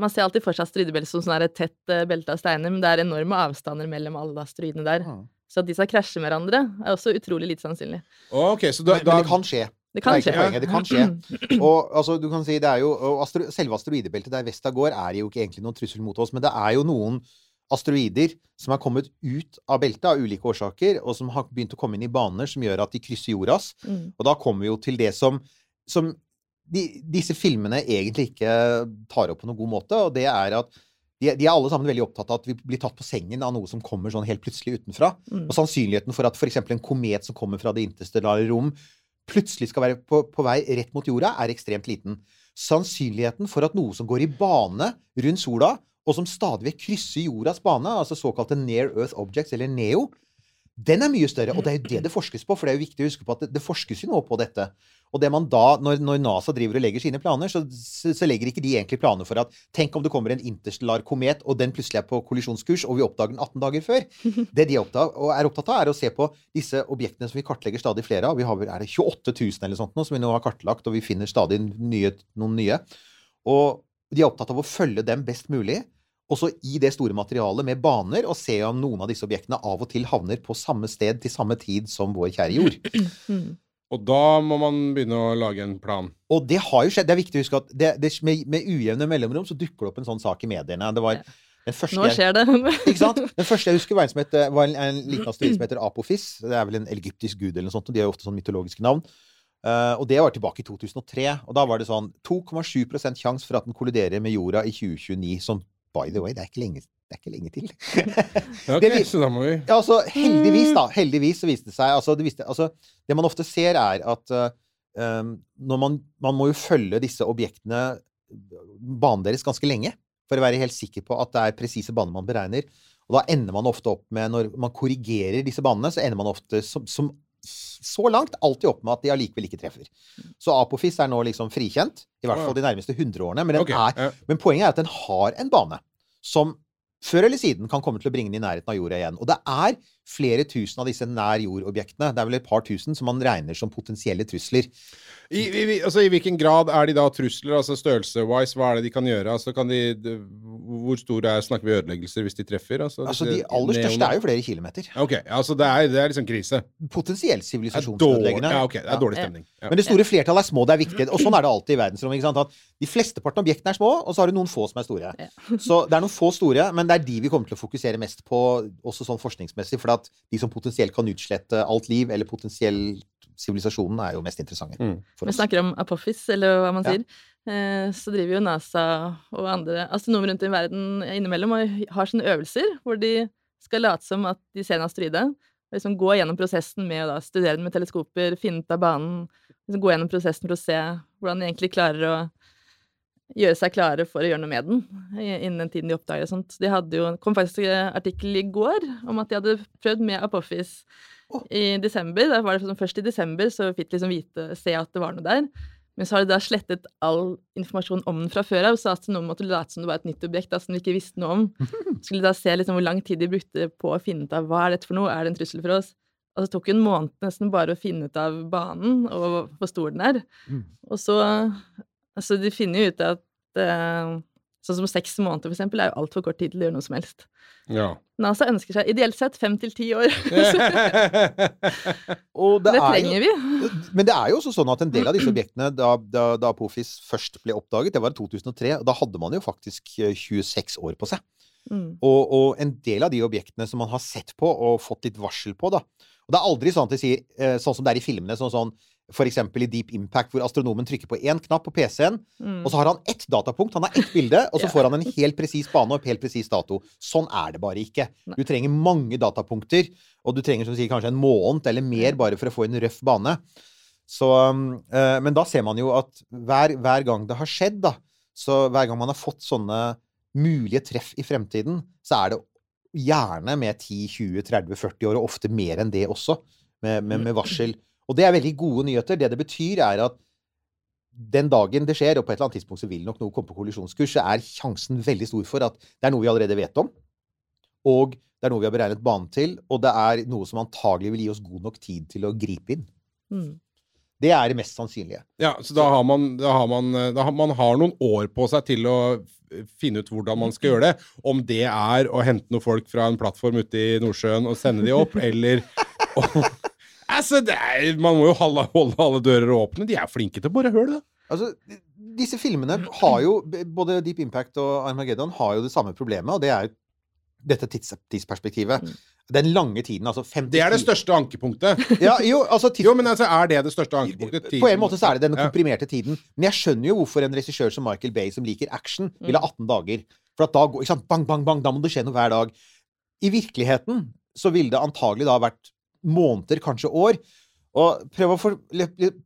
Man ser alltid for seg asteroidebeltet som sånn et tett eh, belte av steiner, men det er enorme avstander mellom alle asteroidene der.
Ah.
Så at de skal krasje med hverandre, er også utrolig lite sannsynlig.
Okay, så da,
Men,
da
men det kan skje.
Det kan
det. Det kan skje. Og altså, du kan si det er jo og astro, Selve asteroidebeltet der Vesta går, er jo ikke egentlig noen trussel mot oss, men det er jo noen asteroider som har kommet ut av beltet av ulike årsaker, og som har begynt å komme inn i baner som gjør at de krysser jordas.
Mm.
Og da kommer vi jo til det som, som de, disse filmene egentlig ikke tar opp på noen god måte, og det er at de, de er alle sammen veldig opptatt av at vi blir tatt på sengen av noe som kommer sånn helt plutselig utenfra.
Mm.
Og sannsynligheten for at f.eks. en komet som kommer fra det interstellare rom, plutselig skal være på, på vei rett mot jorda, er ekstremt liten. Sannsynligheten for at noe som går i bane rundt sola, og som stadig vekk krysser jordas bane, altså såkalte near earth objects, eller NEO, den er mye større. Og det er jo det det forskes på, for det er jo viktig å huske på at det, det forskes jo nå på dette. Og det man da, når, når NASA driver og legger sine planer, så, så, så legger ikke de egentlig planer for at Tenk om det kommer en interstellar komet, og den plutselig er på kollisjonskurs, og vi oppdager den 18 dager før. Det de er opptatt, er opptatt av, er å se på disse objektene som vi kartlegger stadig flere av. Vi har, er det 28 000 eller sånt nå, som vi nå har kartlagt, og vi finner stadig nye, noen nye. Og de er opptatt av å følge dem best mulig. Også i det store materialet med baner, og se om noen av disse objektene av og til havner på samme sted til samme tid som vår kjære jord.
Mm.
Og da må man begynne å lage en plan.
Og det har jo skjedd. Det er viktig å huske at det, det, med, med ujevne mellomrom så dukker det opp en sånn sak i mediene. Det var den første
Nå skjer det.
Ikke sant? Den første jeg husker, var en, som heter, var en, en liten asteroide som heter Apophis. Det er vel en egyptisk gud eller noe sånt, og de har jo ofte sånn mytologiske navn. Uh, og det var tilbake i 2003. Og da var det sånn 2,7% sjanse for at den kolliderer med jorda i 2029. Som by the way, det er ikke lenge, det er ikke lenge til.
Ja, ok,
Det
så da må vi
Ja, altså, heldigvis, da. Heldigvis så viste det seg altså det, viste, altså, det man ofte ser, er at eh, um, når man, man må jo følge disse objektene, banen deres, ganske lenge. For å være helt sikker på at det er presise baner man beregner. Og da ender man ofte opp med, når man korrigerer disse banene, så ender man ofte som, som så langt alltid opp med at de allikevel ikke treffer. Så Apofis er nå liksom frikjent, i hvert fall de nærmeste 100 årene. Men, den
Ok,
er,
ja.
men poenget er at den har en bane som før eller siden kan komme til å bringe den i nærheten av jorda igjen. Og det er flere tusen av disse nær jord-objektene. Det er vel et par tusen som man regner som potensielle trusler.
I, i, altså, I hvilken grad er de da trusler, altså størrelse-wise? Hva er det de kan gjøre? Altså, kan de, hvor store er, snakker vi ødeleggelser hvis de treffer? Altså,
Altså, De aller største er jo flere kilometer.
Ok, altså det er, det er liksom krise.
Potensielt sivilisasjonsødeleggende.
ja, okay, det er dårlig stemning. Ja.
Men det store flertallet er små, det er viktig. Og sånn er det alltid i verdensrommet. ikke sant? At de flesteparten av objektene er små, og så har du noen få som er store.
Ja.
Så det er noen få store, men det er de vi kommer til å fokusere mest på, også sånn forskningsmessig. For at de som potensielt kan utslette alt liv, eller potensielt sivilisasjonen, er jo mest interessante
Mm.
for
Vi snakker om Apophis, eller hva man
Ja.
sier. Eh, Så driver jo NASA og andre astronomer rundt i verden innimellom og har sånne øvelser hvor de skal late som at de ser en asteroide. Og liksom gå gjennom prosessen med å da studere den med teleskoper, finne ut av banen. Liksom gå gjennom prosessen for å se hvordan de egentlig klarer å gjøre seg klare for å gjøre noe med den innen den tiden de oppdager sånt. De hadde jo, kom faktisk en artikkel i går om at de hadde prøvd med Apophis i desember. Da var det sånn, først i desember så fikk de liksom vite, se at det var noe der. Men så har de da slettet all informasjon om den fra før av, så astronomen måtte late som det var et nytt objekt da, som de ikke visste noe om. Skulle da se liksom hvor lang tid de brukte på å finne ut av hva er dette for noe, er det en trussel for oss? Og så tok det en måned nesten bare å finne ut av banen og hvor stor den er.
Mm.
Og så Altså, de finner jo ut at eh, Sånn som seks måneder, for eksempel, er jo altfor kort tid til å gjøre noe som helst.
Ja.
NASA ønsker seg ideelt sett fem til ti år.
Og
det
er jo-
trenger vi.
Men det er jo også sånn at en del av disse objektene, da, da, da Pofis først ble oppdaget, det var i 2003, og da hadde man jo faktisk eh, 26 år på seg.
Mm.
Og, og en del av de objektene som man har sett på og fått litt varsel på, da Og det er aldri sånn at de sier, eh, sånn som det er i filmene, sånn, sånn eksempel i Deep Impact, hvor astronomen trykker på én knapp på PC-en,
Mm.
og så har han ett datapunkt, han har ett bilde, og så
Ja.
får han en helt presis bane og en helt presis dato. Sånn er det bare ikke.
Nei.
Du trenger mange datapunkter, og du trenger som sier, kanskje en måned eller mer bare for å få en røff bane. Så, eh, men da ser man jo at hver, hver gang det har skjedd, da, så hver gang man har fått sånne mulige treff i fremtiden, så er det gjerne med 10-20-30-40 år, og ofte mer enn det også, med, med, med varsel. Og det er veldig gode nyheter. Det det betyr, er at den dagen det skjer, og på et eller annet tidspunkt så vil nok noe komme på kollisjonskurs, så er sjansen veldig stor for at det er noe vi allerede vet om, og det er noe vi har beregnet banen til, og det er noe som antagelig vil gi oss god nok tid til å gripe inn.
Mm.
Det er det mest sannsynlige.
Ja, så da har man, da har man, da har, man har noen år på seg til å finne ut hvordan man skal gjøre det. Om det er å hente noen folk fra en plattform ute i Nordsjøen og sende de opp, eller Altså, det er, Man må jo holde, holde alle dører åpne. De er flinke til å bore høl, da.
Altså, disse filmene har jo Både Deep Impact og Armageddon har jo det samme problemet, og det er jo dette tids, tidsperspektivet. Den lange tiden, altså 50
Det er det største ankepunktet.
Ja, jo, altså tids,
Jo, men altså, er det det største ankepunktet?
På en måte så er det den komprimerte tiden. Men jeg skjønner jo hvorfor en regissør som Michael Bay, som liker action,
Mm.
vil ha 18 dager. For at da går, ikke sant, bang, bang, bang, da må det skje noe hver dag. I virkeligheten så ville det antagelig da vært måneder, kanskje år. Og prøv å, for,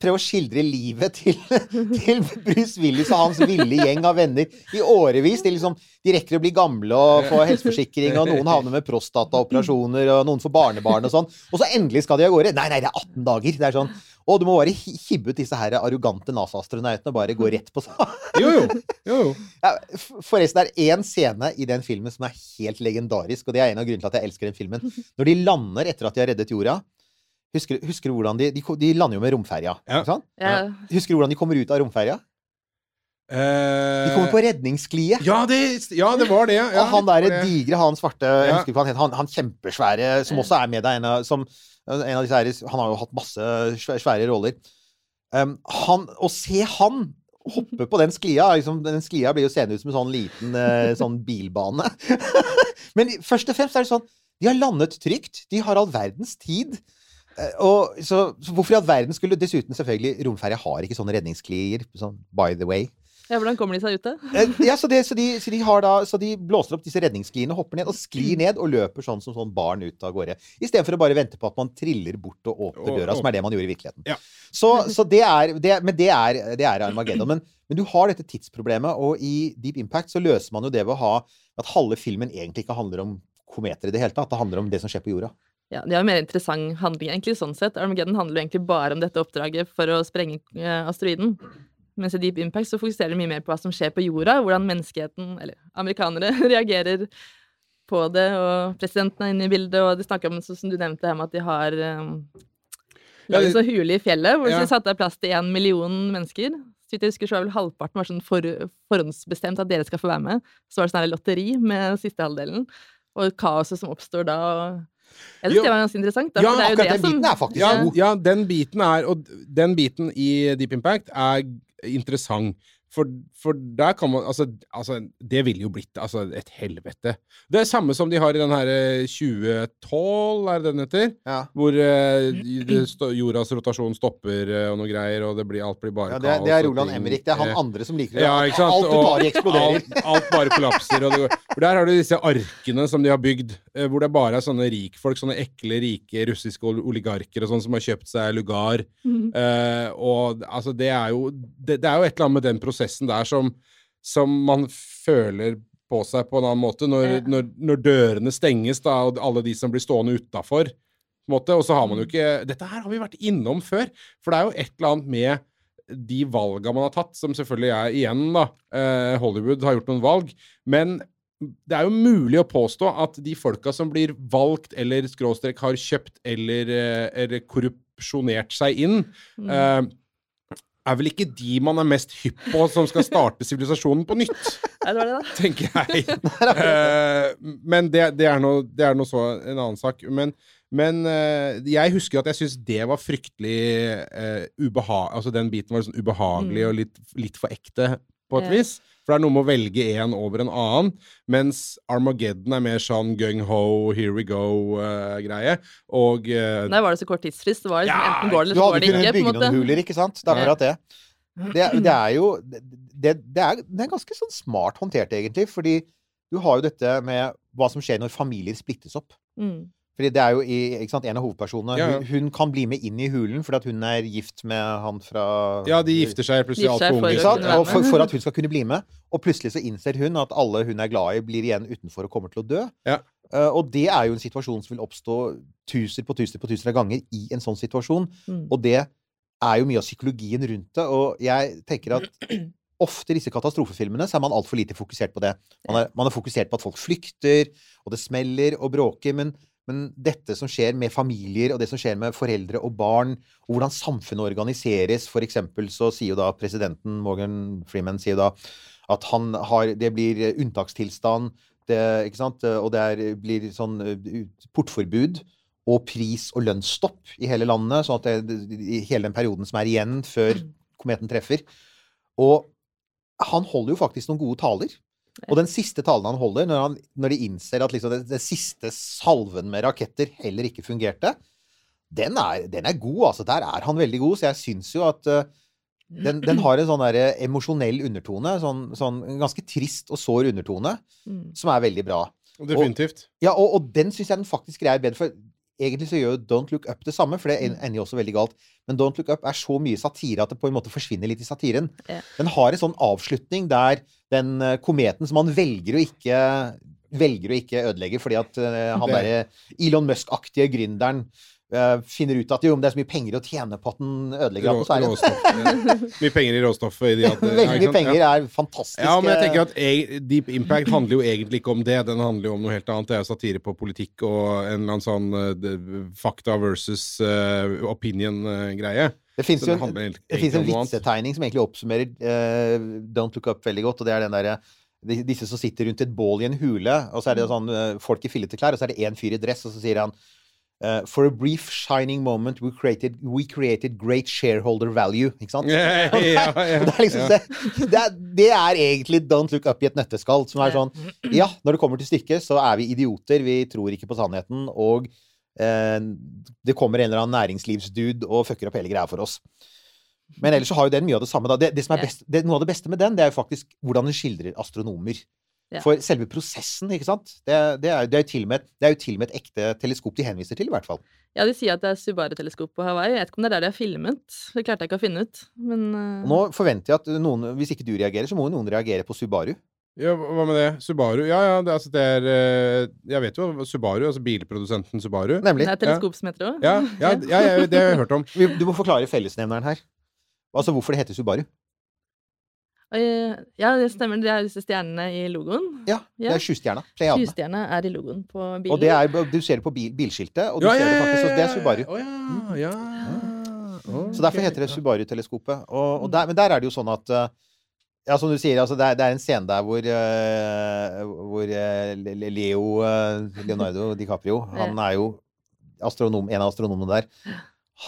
prøv å skildre livet til, til Bruce Willis og hans ville gjeng av venner i årevis. De, liksom, de rekker å bli gamle og få helseforsikring, og noen havner med prostataoperasjoner, og noen får barnebarn og sånn. Og så endelig skal de av gårde. Nei, nei, det er 18 dager. Det er sånn Å, du må bare hi- hibbe ut disse her arrogante NASA-astronautene og bare gå rett på sak.
Jo, jo. jo, jo.
Ja, forresten, det er én scene i den filmen som er helt legendarisk, og det er en av grunnene til at jeg elsker den filmen. Når de lander etter at de har reddet jorda Husker, husker du hvordan de, de De lander jo med romferja.
Ja.
ikke sant?
Ja.
Husker du hvordan de kommer ut av romferja? De kommer på redningssklie.
Eh, ja, det, ja, det var det. Ja,
og han derre digre, han svarte Jeg husker ikke hva han het. Han, han kjempesvære, som også er med deg, en av, som, en av disse her Han har jo hatt masse svæ- svære roller. Um, han, å se han hoppe på den sklia liksom, Den sklia blir jo seende ut som en sånn liten uh, sånn bilbane. Men først og fremst er det sånn De har landet trygt. De har all verdens tid. Eh, Og så, så hvorfor i all verden skulle Dessuten, selvfølgelig, romferja har ikke sånne redningssklier. Sånn by the way.
Ja, hvordan kommer de seg ut, da?
Eh, Ja, så, det, så, de, så, de har da, så de blåser opp disse redningsskiene, hopper ned og sklir ned og løper sånn som sånn barn ut av gårde. Istedenfor å bare vente på at man triller bort og åpner døra, som er det man gjorde i virkeligheten.
Ja.
Så, så det er det, Men det er, det er Armageddon. Men, men du har dette tidsproblemet, og i Deep Impact så løser man jo det ved å ha at halve filmen egentlig ikke handler om kometer i det hele tatt. Det handler om det som skjer på jorda.
Ja, De har en mer interessant handling, egentlig, sånn sett. Armageddon handler jo egentlig bare om dette oppdraget for å sprenge eh, asteroiden. Mens i Deep Impact så fokuserer de mye mer på hva som skjer på jorda, hvordan menneskeheten, eller amerikanere, reagerer på det, og presidenten er inne i bildet, og de snakker om, som du nevnte, her med at de har um, laget så hule i fjellet, hvor
Ja.
de satte av plass til en million mennesker. Så vidt jeg husker, så var vel halvparten var sånn for, forhåndsbestemt at dere skal få være med. Så var det sånn lotteri med siste halvdelen, og kaoset som oppstår da. og jeg
Jo.
synes det var ganske interessant. Da,
Ja,
det er jo
akkurat
det
den
som-
biten er faktisk
Ja,
god.
ja, den biten er Og den biten i Deep Impact er interessant. For, for der kan man altså, altså, det ville jo blitt altså, et helvete. Det er samme som de har i den her eh, 2012, er det den heter?
Ja.
Hvor uh, stå, jordas rotasjon stopper uh, og noe greier, og det blir, alt blir bare
Ja, det, er- det er Roland Emrik. Det er han
eh,
andre som liker det.
ja, ikke sant?
Alt i, eksploderer.
Alt, alt bare kollapser. Og det, går- for der har du disse arkene som de har bygd, uh, hvor det bare er sånne rikfolk, sånne ekle, rike russiske oligarker og sånn, som har kjøpt seg lugar. Eh, og altså, det er jo det, det er jo et eller annet med den prosessen der som, som man føler på seg på en annen måte, når,
Ja.
når, når dørene stenges, da, og alle de som blir stående utafor. Og så har man jo ikke Dette her har vi vært innom før, for det er jo et eller annet med de valga man har tatt, som selvfølgelig er igjen, da. Eh, Hollywood har gjort noen valg. Men det er jo mulig å påstå at de folka som blir valgt eller skråstrek har kjøpt eller, eh, eller korrupsjonert seg inn,
Mm.
eh, er vel ikke de man er mest hypp på som skal starte sivilisasjonen på nytt,
Ja, det var det, da.
tenker jeg. uh, men det, det er noe, så en annen sak. Men, men uh, jeg husker at jeg syntes det var fryktelig uh, ubehag... Altså den biten var sånn ubehagelig
Mm.
og litt, litt for ekte, på et
Ja.
vis. For det er noe med å velge én over en annen. Mens Armageddon er mer sånn gung-ho, here we go-greie. og uh,
Nei, var det så kort tidsfrist. Det var liksom,
Ja,
enten går det,
Du
eller så går det
kunnet
Du hadde kunnet
bygge noen huler, ikke sant? Det er akkurat det. Det, er- det er jo det, det, er, det er ganske sånn smart håndtert, egentlig. Fordi du har jo dette med hva som skjer når familier splittes opp.
Mm.
Fordi det er jo i, ikke sant, En av hovedpersonene
Ja, ja.
hun, hun kan bli med inn i hulen fordi at hun er gift med han fra
Ja, de gifter seg plutselig altfor
for
unge.
For, for at hun skal kunne bli med. Og plutselig så innser hun at alle hun er glad i, blir igjen utenfor og kommer til å dø.
Ja.
Uh, og det er jo en situasjon som vil oppstå tuser på tuser på tuser av ganger i en sånn situasjon.
Mm.
Og det er jo mye av psykologien rundt det. Og jeg tenker at ofte i disse katastrofefilmene så er man altfor lite fokusert på det. Man er, man er fokusert på at folk flykter, og det smeller og bråker. Men, men dette som skjer med familier, og det som skjer med foreldre og barn, og hvordan samfunnet organiseres For eksempel så sier jo da presidenten, Morgan Freeman, sier da at han har Det blir unntakstilstand, det, ikke sant? og det er, blir sånn eh, portforbud og pris- og lønnsstopp i hele landet, sånn at det, i hele den perioden som er igjen før kometen treffer. Og han holder jo faktisk noen gode taler. Og den siste talen han holder, når, han, når de innser at liksom det, det siste salven med raketter heller ikke fungerte, den er, den er god. altså Der er han veldig god. Så jeg syns jo at uh, den, den har en sånn der emosjonell undertone. Sånn, sånn ganske trist og sår undertone,
Mm.
som er veldig bra.
Definitivt.
Ja, og, og den syns jeg den faktisk greier bedre. For egentlig så gjør jo Don't Look Up det samme, for det ender jo også veldig galt. Men Don't Look Up er så mye satire at det på en måte forsvinner litt i satiren.
Ja.
Den har en sånn avslutning der den eh, kometen som han velger å ikke velger å ikke ødelegge fordi at eh, han derre Elon Musk-aktige gründeren finner ut at jo, men det er så mye penger å tjene på at den ødelegger atmosfæren.
Mye penger i råstoffet. At,
Veldig mye penger
Ja.
er fantastisk.
Ja, men jeg
eh,
tenker at e- Deep Impact handler jo egentlig ikke om det. Den handler jo om noe helt annet. Det er jo satire på politikk og en eller annen sånn uh, fakta versus uh, opinion-greie.
Det fins en, en vitsetegning som egentlig oppsummerer uh, Don't Look Up veldig godt, og det er den derre disse som sitter rundt et bål i en hule, og så er det sånn eh, folk i fillete klær, og så er det én fyr i dress, og så sier han eh, For a brief shining moment we created, we created great shareholder value. Ikke sant?
Yeah, yeah, yeah,
det, er liksom, det, det, er, det er egentlig Don't Look Up i et nøtteskall. Som er sånn Ja, når det kommer til stykket, så er vi idioter. Vi tror ikke på sannheten. Og uh, det kommer en eller annen næringslivsdude og fucker opp hele greia for oss. Men ellers så har jo den mye av det samme. Da. Det, det som er best, det, noe av det beste med den, det er jo faktisk hvordan den skildrer astronomer.
Ja.
For selve prosessen, ikke sant. Det, det, er, det, er jo til og med, det er jo til og med et ekte teleskop de henviser til, i hvert fall.
Ja, de sier at det er Subaru-teleskop på Hawaii. Jeg vet ikke om det er der de har filmet. Det klarte jeg ikke å finne ut. Men eh,
Og nå forventer jeg at noen, hvis ikke du reagerer, så må jo noen reagere på Subaru.
Ja, hva med det? Subaru? Ja, ja, det, altså, det er eh, Jeg vet jo Subaru, altså bilprodusenten Subaru.
Nemlig.
det er teleskop som heter det òg.
Ja, ja, ja, ja, det har jeg hørt om.
Du må forklare fellesnevneren her. Altså hvorfor det heter Subaru.
Ja, det stemmer. Det er disse stjernene i logoen.
Ja, det
Ja.
er sjustjerna.
Sjustjerna er i logoen på bilen.
Og det er, du ser det på bil, bilskiltet, og du ser det faktisk, og det er Subaru.
Oh, ja, ja.
Så derfor heter det Subaru-teleskopet. Og, og der, men der er det jo sånn at eh, Ja, som du sier, altså det, er, det er en scene der hvor, uh, hvor eh, Le- Leo uh, Leonardo DiCaprio Han er jo astronom, en av astronomene der.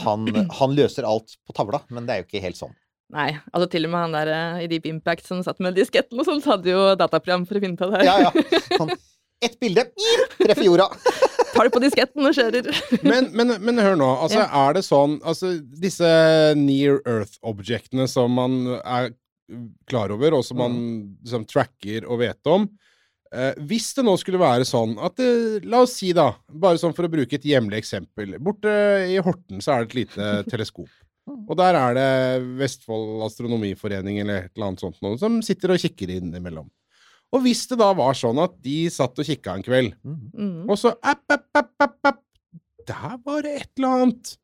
Han, han løser alt på tavla, men det er jo ikke helt sånn.
Nei, altså til og med han der eh, i Deep Impact som satt med disketten og sånt, hadde jo dataprogram for å finne ut av det.
Ja, ja. Sånn, ett bilde, treffer jorda.
Tar det på disketten og kjører.
Men, men, men hør nå. Altså, Er det sånn Altså, disse near earth-objektene som man er klar over, og som man liksom, tracker og vet om eh, Hvis det nå skulle være sånn at det, La oss si, da, bare sånn for å bruke et hjemlig eksempel Borte i Horten så er det et lite teleskop. Og der er det Vestfold Astronomiforening eller et eller annet sånt noe, som sitter og kikker innimellom. Og hvis det da var sånn at de satt og kikka en kveld,
Mm.
og så app, app, app, app, app. Der var det et eller annet.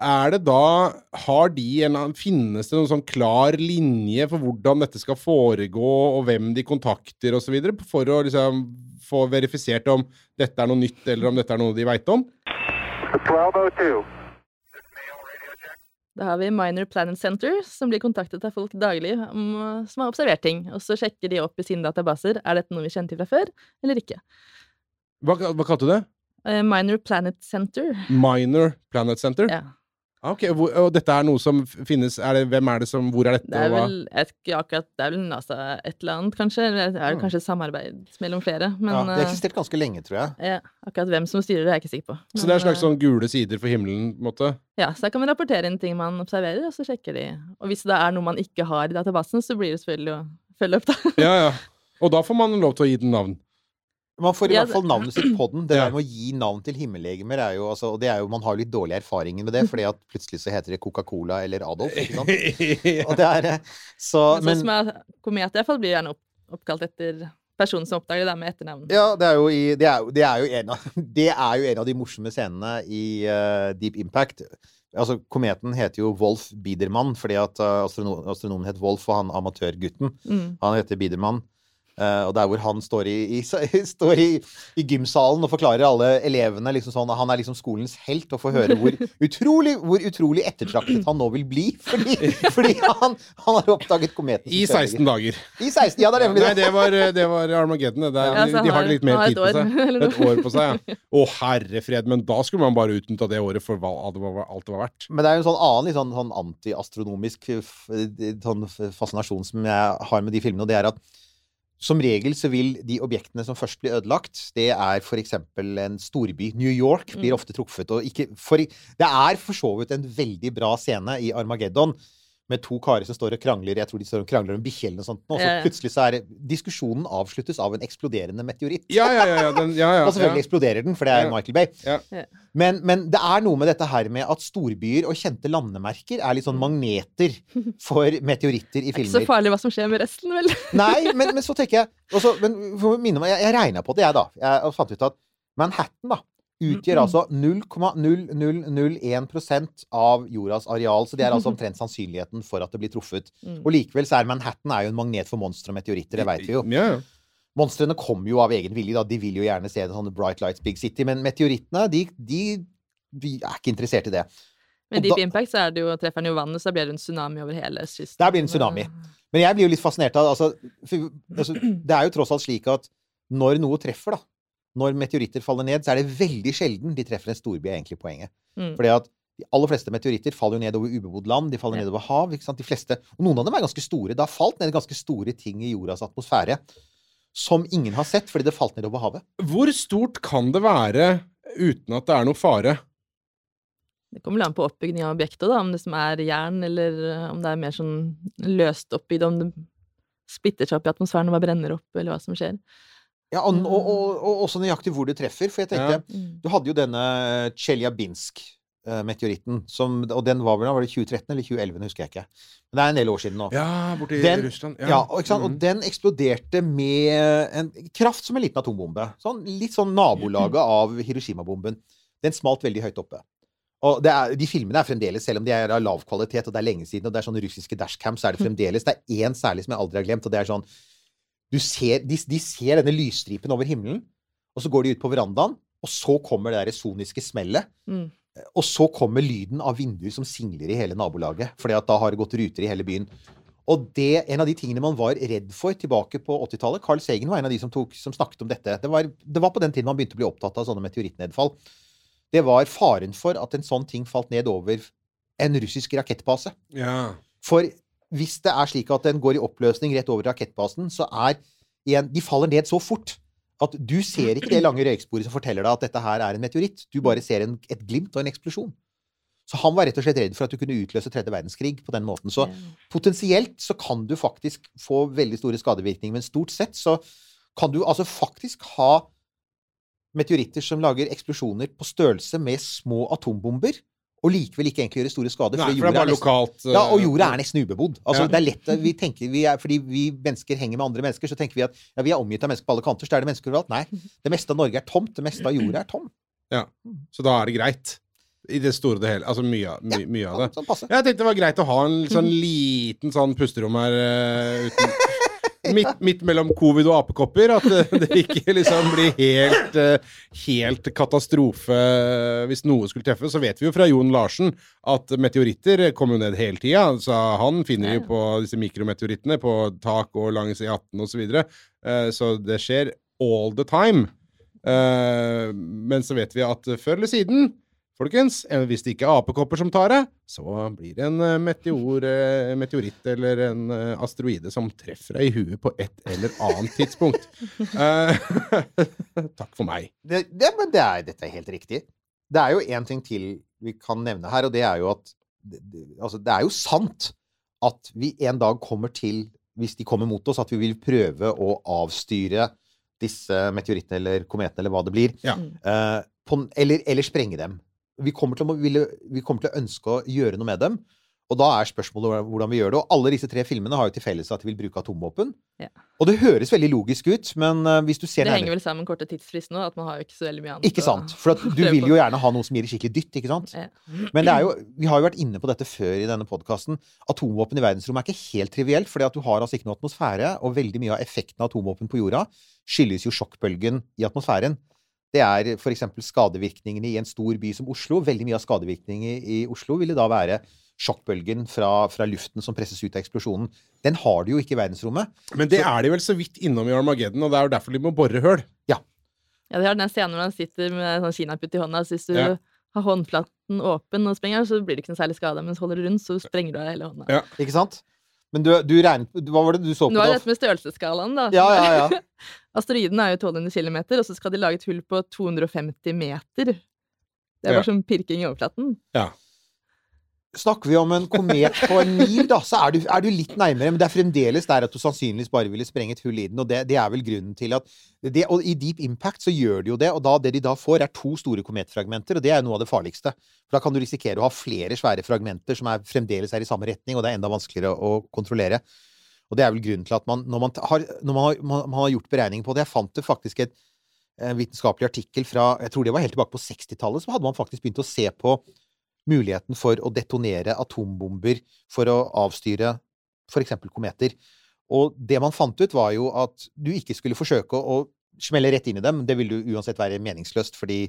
Er det da Har de en Finnes det noen sånn klar linje for hvordan dette skal foregå, og hvem de kontakter osv., for å liksom få verifisert om dette er noe nytt, eller om dette er noe de veit om?
1202.
Da har vi Minor Planet Center, som blir kontaktet av folk daglig om, som har observert ting. Og så sjekker de opp i sine databaser er dette noe vi kjenner til fra før, eller ikke.
Hva, hva kalte du det?
Eh, Minor Planet Center.
Minor Planet Center?
Ja.
Ok, hvor, Og dette er noe som finnes er det, Hvem er det som Hvor er dette?
Det er vel et, akkurat, det er vel NASA et eller annet, kanskje. Det er
Mm.
kanskje samarbeid mellom flere. Men
Ja, det har
eh,
eksistert ganske lenge, tror jeg.
ja, akkurat hvem som styrer det, er jeg ikke sikker på.
Så det er en slags sånn gule sider for himmelen, på en måte?
eh, Ja, så der kan man rapportere inn ting man observerer, og så sjekker de. Og hvis det er noe man ikke har i databasen, så blir det selvfølgelig å følge opp, da.
Ja, ja. Og da får man lov til å gi den navn?
Man får i
Ja,
hvert fall navnet sitt på den. Det der med å gi navn til himmellegemer er jo altså Og det er jo, man har litt dårlige erfaringer med det, fordi at plutselig så heter det Coca-Cola eller Adolf, ikke sant? Og det er eh, Så
Men sånn
Men
som er komet, i hvert fall, blir gjerne opp, oppkalt etter personen som oppdager det, med etternavn.
Ja, det er jo, i, det er, det er, jo, en av, det er jo en av de morsomme scenene i uh, Deep Impact. Altså, Kometen heter jo Wolf Biedermann fordi at uh, astronomen, astronomen het Wolf, og han amatørgutten
Mm.
han heter Biedermann. Eh, og der hvor han står, i, i, står i, i gymsalen og forklarer alle elevene liksom sånn, Han er liksom skolens helt, og får høre hvor utrolig, hvor utrolig ettertraktet han nå vil bli. Fordi, fordi han, han har oppdaget kometen.
I 16 dager.
I 16, ja, det er nemlig
Nei,
det.
det var, det var Armageddon. Det er,
Ja, så
de har litt mer tid på seg. Et år på seg, ja. Å, herre fred. Men da skulle man bare utnytta det året for hva det var, alt det var verdt.
Men det er jo en sånn annen sånn, sånn antiastronomisk sånn fascinasjon som jeg har med de filmene, og det er at som regel så vil de objektene som først blir ødelagt, det er f.eks. en storby. New York blir
Mm.
ofte truffet. Og ikke, for, det er for så vidt en veldig bra scene i Armageddon med to karer som står og krangler. Jeg tror de står og krangler om bikkje eller noe sånt. Og så plutselig så er det, diskusjonen avsluttes av en eksploderende meteoritt.
Ja, ja, ja. ja, den, ja, ja,
og selvfølgelig
ja.
eksploderer den, for det er
Ja.
Michael Bay. Men, men det er noe med dette her med at storbyer og kjente landemerker er litt sånn magneter for meteoritter i filmer.
Det er ikke så farlig hva som skjer med resten, vel?
Nei, men, men så tenker jeg også, men for å minne meg, Jeg, jeg regna på det, jeg, da. Jeg fant ut at Manhattan da, utgjør altså 0,0001% av jordas areal. Så det er altså omtrent sannsynligheten for at det blir truffet.
Mm.
Og likevel så er Manhattan er jo en magnet for monstre og meteoritter. Det veit vi jo. Monstrene kommer jo av egen vilje, da. De vil jo gjerne se en sånn Bright Lights Big City. Men meteorittene, de, de, de er ikke interessert i det.
Med Deep
da-
Impact så er det jo, treffer den jo vannet, så da blir det en tsunami over hele kysten.
Der blir det en tsunami. Men jeg blir jo litt fascinert av altså, for, altså, Det er jo tross alt slik at når noe treffer, da Når meteoritter faller ned, så er det veldig sjelden de treffer en storby, er egentlig poenget.
Mm.
Fordi at de aller fleste meteoritter faller jo ned over ubebodd land, de faller
Ja.
ned over hav. ikke sant? De fleste, og noen av dem er ganske store. Det har falt ned ganske store ting i jordas atmosfære som ingen har sett fordi det falt ned over havet.
Hvor stort kan det være uten at det er noe fare?
Det kommer an på oppbygging av objektet, da, om det som er jern, eller eh, om det er mer sånn løst opp i det, om det splitter seg opp i atmosfæren og bare brenner opp, eller hva som skjer.
Ja, og, og, og, og også nøyaktig hvor det treffer. For jeg tenkte,
Ja.
Mm.
Du hadde jo denne Tsjeljabinsk-meteoritten, og den var vel var det 2013 eller 2011, husker jeg ikke. Men det er en del år siden nå.
Ja, borti
Den-
Russland.
Ja, og, ikke sant?
Mhm.
og den eksploderte med en kraft som en liten atombombe. Sånn, litt sånn nabolaget av Hiroshima-bomben. Den smalt veldig høyt oppe. Og det er, De filmene er fremdeles, selv om de er av lav kvalitet, og det er lenge siden, og det er sånne russiske dashcam, så er det fremdeles Det er én særlig som jeg aldri har glemt, og det er sånn ser, de, de ser denne lysstripen over himmelen, og så går de ut på verandaen, og så kommer det der soniske smellet.
Mm.
Og så kommer lyden av vinduer som singler i hele nabolaget, fordi at da har det gått ruter i hele byen. Og det, en av de tingene man var redd for tilbake på 80-tallet Carl Sagen var en av de som, tok, som snakket om dette. Det var, det var på den tiden man begynte å bli opptatt av sånne meteorittnedfall. Det var faren for at en sånn ting falt ned over en russisk rakettbase.
Ja.
For hvis det er slik at den går i oppløsning rett over rakettbasen, så er igjen De faller ned så fort at du ser ikke det lange røyksporet som forteller deg at dette her er en meteoritt. Du bare ser en, et glimt og en eksplosjon. Så han var rett og slett redd for at du kunne utløse tredje verdenskrig på den måten. Så potensielt så kan du faktisk få veldig store skadevirkninger, men stort sett så kan du altså faktisk ha meteoritter som lager eksplosjoner på størrelse med små atombomber, og likevel ikke egentlig gjøre store skader.
Nei, for det er
jorda
bare
nesten-
lokalt eh,
ja, og jorda er nesten ubebodd. Altså,
Ja.
det er lett, vi tenker, vi er, Fordi vi mennesker henger med andre mennesker, så tenker vi at ja, vi er omgitt av mennesker på alle kanter. Så er det mennesker overalt. Nei. Det meste av Norge er tomt. Det meste av jorda er tom.
Så da er det greit. I det store og det hele. Altså mye, my, mye av det.
Sånn.
Jeg tenkte det var greit å ha en sånn liten sånn pusterom her uh, uten Midt, midt mellom covid og apekopper. At eh, det ikke liksom blir helt, eh, helt katastrofe hvis noe skulle treffe. Så vet vi jo fra Jon Larsen at meteoritter kommer jo ned hele tida. Så han finner jo på disse mikrometeorittene på tak og langs E18 osv. Så, videre. Eh, så det skjer all the time. Eh, men så vet vi at før eller siden Folkens, eh, hvis det ikke er apekopper som tar det, så blir det en eh, meteor, eh, meteoritt eller en asteroide som treffer deg i huet på et eller annet tidspunkt. Takk for meg.
Det, det, det er, dette er helt riktig. Det er jo én ting til vi kan nevne her, og det er jo at altså, det er jo sant at vi en dag kommer til, hvis de kommer mot oss, at vi vil prøve å avstyre disse meteorittene eller kometene eller hva det blir,
Ja.
uh, på, eller, eller sprenge dem. Vi kommer, til å, vi kommer til å ønske å gjøre noe med dem. Og da er spørsmålet hvordan vi gjør det. Og alle disse tre filmene har jo til felles at de vil bruke atomvåpen.
Ja.
Og det høres veldig logisk ut, men eh, hvis du ser
Det
nærmere
henger vel sammen med korte tidsfrist nå, at man har jo ikke så veldig mye annet
Ikke sant? For at du vil jo gjerne ha noe som gir det skikkelig dytt, ikke sant?
Ja.
Men det er jo, vi har jo vært inne på dette før i denne podkasten. Atomvåpen i verdensrommet er ikke helt trivielt, fordi at du har altså ikke noe atmosfære, og veldig mye av effekten av atomvåpen på jorda skyldes jo sjokkbølgen i atmosfæren. Det er f.eks. skadevirkningene i en stor by som Oslo. Veldig mye av skadevirkningene i Oslo ville da være sjokkbølgen fra, fra luften som presses ut av eksplosjonen. Den har du jo ikke i verdensrommet.
Men det er de vel så vidt innom i Armageddon, og det er jo derfor de må bore høl.
Ja, ja, de har den scenen hvor han sitter med sånn kinaputt i hånda, så hvis du
Ja.
har håndflaten åpen og sprenger, så blir det ikke noe særlig skade, Mens så holder du rundt, så sprenger du av hele hånda.
Ja.
Ikke sant? Men du, du regnet Hva var det du så på?
Nå er det dette med størrelsesskalaen, da.
Ja, ja, ja.
Asteroiden er jo 1200 km, og så skal de lage et hull på 250 meter. Det er
Ja.
bare som pirking i overflaten.
Ja.
Snakker vi om en komet på en mil, da, så er du, er du litt nærmere. Men det er fremdeles der at du sannsynligvis bare ville et hull i den. Og det, det er vel grunnen til at det, Og i Deep Impact så gjør de jo det. Og da, det de da får, er to store kometfragmenter, og det er noe av det farligste. For da kan du risikere å ha flere svære fragmenter som er, fremdeles er i samme retning, og det er enda vanskeligere å kontrollere. Og det er vel grunnen til at man, når man har, når man har, man, har gjort beregninger på det Jeg fant det faktisk et en vitenskapelig artikkel fra jeg tror det var helt tilbake på 60-tallet, så hadde man faktisk begynt å se på muligheten for å detonere atombomber for å avstyre f.eks. kometer. Og det man fant ut, var jo at du ikke skulle forsøke å smelle rett inn i dem. Det ville jo uansett være meningsløst, fordi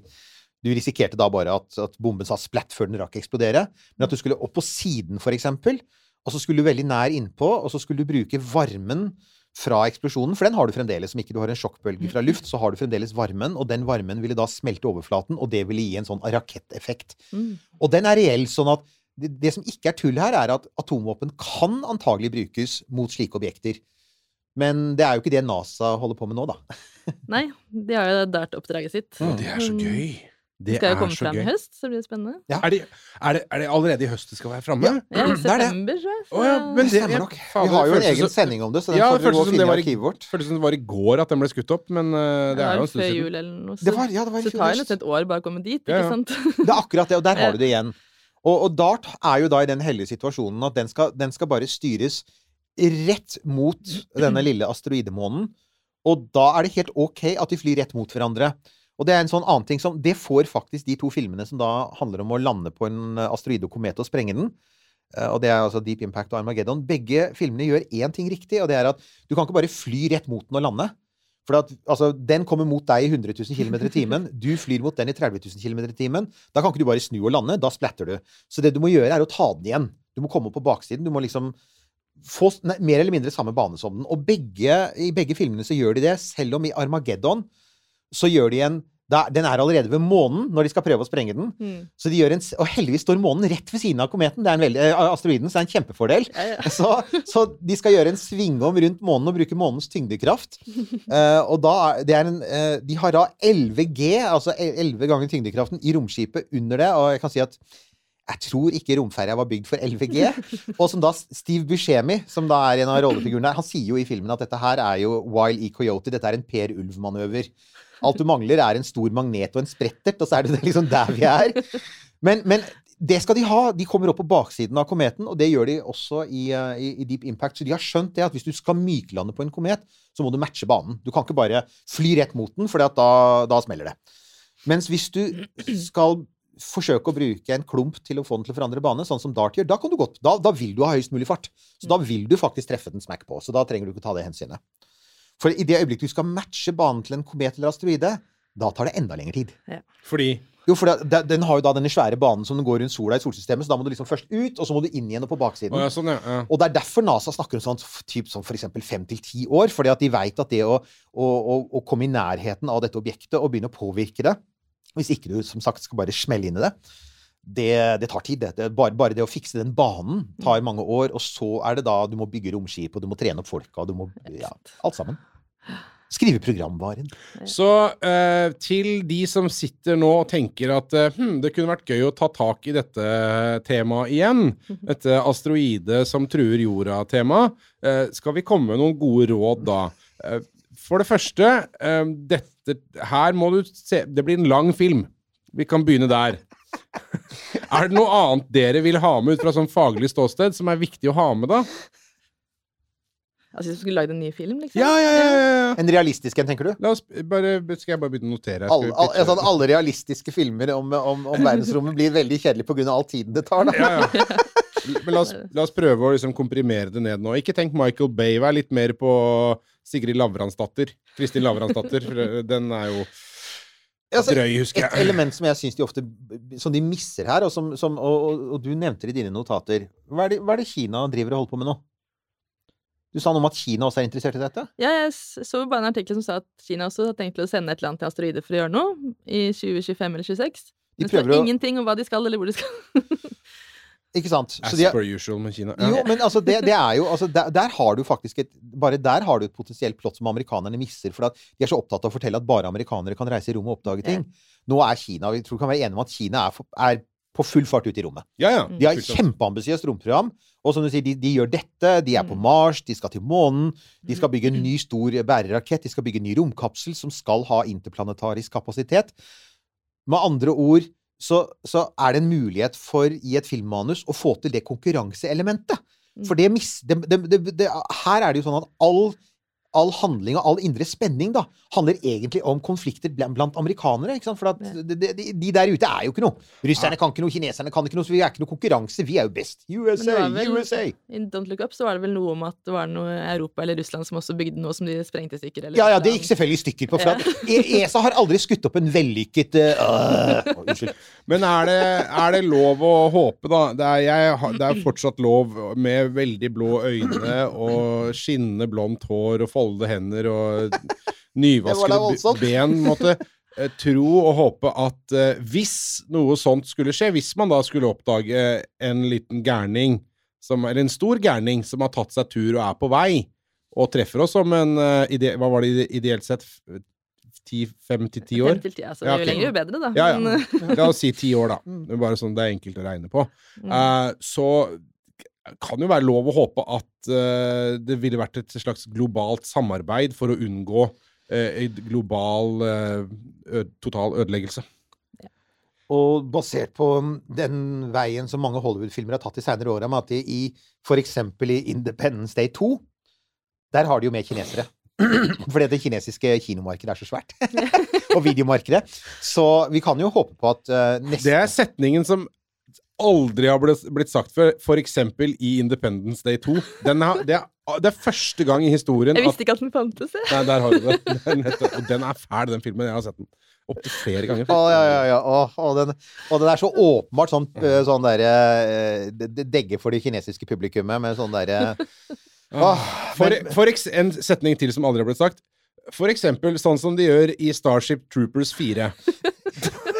du risikerte da bare at, at bomben sa splatt før den rakk eksplodere. Men at du skulle opp på siden, eksempel, og så skulle du veldig nær innpå, og så skulle du bruke varmen fra eksplosjonen, for den har du fremdeles. Om ikke du har en sjokkbølge fra luft, så har du fremdeles varmen, og den varmen ville da smelte overflaten, og det ville gi en sånn raketteffekt.
Mm.
Og den er reell, sånn at det, det som ikke er tull her, er at atomvåpen kan antagelig brukes mot slike objekter. Men det er jo ikke det NASA holder på med nå, da.
Nei, de har jo dært oppdraget sitt.
Mm. det er så
Mm.
gøy. Det
skal jo komme fram i høst, så blir det spennende.
Er det, er, det, er det allerede i høst det skal være framme?
Ja.
Ja, i
er
september, tror jeg.
Ja, men
Det stemmer nok. Vi har jo en egen
så-
sending om det, så den
Ja,
får
vi
dere gå og finne i arkivet vårt.
føltes som det var i går at den ble skutt opp, men uh, det er jo en stund
før
siden.
jul eller noe. Så,
Det var, ja, det var i
så tar jo nesten et år bare å komme dit, ikke
ja.
sant?
Det er akkurat det, og der har du det igjen. Og, og Dart er jo da i den heldige situasjonen at den skal, den skal bare styres rett mot denne lille asteroidemånen. Og da er det helt ok at de flyr rett mot hverandre. Og det er en sånn annen ting som Det får faktisk de to filmene som da handler om å lande på en asteroide og komet og sprenge den. Eh, Og det er altså Deep Impact og Armageddon. Begge filmene gjør én ting riktig, og det er at du kan ikke bare fly rett mot den og lande. For at, altså, den kommer mot deg i 100 000 km i timen. Du flyr mot den i 30 000 km i timen. Da kan ikke du bare snu og lande. Da splatter du. Så det du må gjøre, er å ta den igjen. Du må komme opp på baksiden. Du må liksom få nei, mer eller mindre samme bane som den. Og begge, i begge filmene så gjør de det, selv om i Armageddon så gjør de en da, Den er allerede ved månen når de skal prøve å sprenge den.
Mm.
Så de gjør en, Og heldigvis står månen rett ved siden av kometen. Det er en veldig, eh, asteroiden, så det er en kjempefordel.
Ja, ja.
Så, så de skal gjøre en svingom rundt månen og bruke månens tyngdekraft. uh, og da det en, uh, De har da 11G, altså 11 ganger tyngdekraften, i romskipet under det. Og jeg kan si at jeg tror ikke romferja var bygd for 11G. Og som da Steve Buscemi, som da er en av rollefigurene der, han sier jo i filmen at dette her er jo Wild E. Coyote. Dette er en Per Ulv-manøver. Alt du mangler, er en stor magnet og en sprettert, og så er det liksom der vi er. Men, men det skal de ha. De kommer opp på baksiden av kometen, og det gjør de også i, eh, i, i Deep Impact. Så de har skjønt det at hvis du skal myklande på en komet, så må du matche banen. Du kan ikke bare fly rett mot den, for da, da smeller det. Mens hvis du skal forsøke å bruke en klump til å få den til å forandre bane, sånn som Dart gjør, da, kan du da, da vil du ha høyest mulig fart. Så da vil du faktisk treffe den smack på. Så da trenger du ikke ta det hensynet. For i det øyeblikket du skal matche banen til en komet eller asteroide, da tar det enda lengre tid.
Fordi
Jo, for det, det- den har jo da denne svære banen som den går rundt sola i solsystemet, så da må du liksom først ut, og så må du inn igjen og på baksiden.
Oh, ja, sånn, ja. ja.
Og det er derfor NASA snakker om sånn typ som for eksempel fem til ti år, fordi at de veit at det å, å, å, å komme i nærheten av dette objektet og begynne å påvirke det, hvis ikke du som sagt skal bare smelle inn i det, det, det tar tid. Det. Det, er bare, bare det å fikse den banen tar mange år, og så er det da du må bygge romskip, og du må trene opp folka, og du må Ja, alt sammen. Skrive programvaren.
Så eh, til de som sitter nå og tenker at eh, hm, det kunne vært gøy å ta tak i dette temaet igjen, dette asteroide som truer jorda-temaet, eh, skal vi komme med noen gode råd da? Eh, for det første, eh, dette Her må du se Det blir en lang film. Vi kan begynne der. Er det noe annet dere vil ha med ut fra sånn faglig ståsted, som er viktig å ha med, da?
Altså hvis vi skulle lagd en ny film, liksom.
Ja, ja, ja! ja, ja.
En realistisk en, tenker du?
La oss bare, skal jeg bare begynne å notere? Skal vi
altså, alle realistiske filmer om, om, om verdensrommet blir veldig kjedelig pga. all tiden det tar. Da.
Ja, ja. Men la oss, la oss prøve å liksom komprimere det ned nå. Ikke tenk Michael Bay, vær litt mer på Sigrid Lavransdatter. Kristin Lavransdatter. for Den er jo
Altså,
drøy, husker jeg.
Et element som jeg syns de ofte Som de misser her, og, som, som, og, og, og du nevnte det i dine notater hva er, det, hva er det Kina driver og holder på med nå? Du sa noe om at Kina også er interessert i dette?
Ja, jeg så bare en artikkel som sa at Kina også har tenkt til å sende et annet til asteroider for å gjøre noe i 2025 eller 2026.
De
Det står
prøver å
ingenting om hva de skal, eller hvor de skal.
Ikke sant? Så
As
de er,
per usual med Kina.
jo, men altså, det, det er jo altså, der, der har du faktisk et Bare der har du et potensielt plott som amerikanerne misser. For at de er så opptatt av å fortelle at bare amerikanere kan reise i rommet og oppdage ting. Nå er Kina Vi tror vi kan være enige om at Kina er, for, er på full fart ut i rommet.
ja, ja.
De har et kjempeambisiøst romprogram. Og som du sier, de, de gjør dette. De er på Mars, de skal til månen. De skal bygge en ny stor bærerakett. De skal bygge en ny romkapsel som skal ha interplanetarisk kapasitet. Med andre ord så, så er det en mulighet for i et filmmanus å få til det konkurranseelementet. For det mis... Det, det, det, det, her er det jo sånn at all All handling og all indre spenning da, handler egentlig om konflikter blant, amerikanere. ikke sant? For at de, de, de der ute er jo ikke noe. Russerne kan ikke noe, kineserne kan ikke noe, så vi er ikke noe konkurranse. Vi er jo best. USA,
vel-
USA!
I Don't Look Up så var det vel noe om at det var noe Europa eller Russland som også bygde noe som de sprengte i stykker. eller
Ja, ja, det gikk selvfølgelig i stykker på. For at E- ESA har aldri skutt opp en vellykket uh, øh, Unnskyld.
Men er det, er det lov å håpe, da? Det er, jeg, det er fortsatt lov med veldig blå øyne og skinnende blondt hår og foldede hender og nyvaskede ben. Måtte eh, tro og håpe at eh, hvis noe sånt skulle skje, hvis man da skulle oppdage en liten gærning, som, eller en stor gærning, som har tatt seg tur og er på vei, og treffer oss om en eh, ide, Hva var det ideelt sett? Fem til ti år?
Fem til ti, altså.
Ja,
Jo lenger, jo bedre, da.
Ja, ja. La oss si ti år, da. Det er bare sånn det er enkelt å regne på.
Mm.
Eh, så kan jo være lov å håpe at uh, det ville vært et slags globalt samarbeid for å unngå uh, en global uh, total ødeleggelse.
Og basert på den veien som mange Hollywood-filmer har tatt de senere åra, med at de i f.eks. i Independence Day 2 Der har de jo med kinesere. Fordi det kinesiske kinomarkedet er så svært. og videomarkedet. Så vi kan jo håpe på at uh, neste
Det er setningen som aldri har blitt, sagt før, eksempel i Independence Day 2. Den er, det, er, det er første gang i historien
jeg
at
visste ikke at den fantes, jeg.
Nei, der har du det. Den, heter, Og den er fæl, den filmen. Jeg har sett den opptil flere ganger.
Å, ja, ja, ja. Å, og, den, og den er så åpenbart sånn, eh, sånn derre eh, det- det Degge for det kinesiske publikummet med sånn derre
For, for en setning til som aldri har blitt sagt. For eksempel sånn som de gjør i Starship Troopers 4.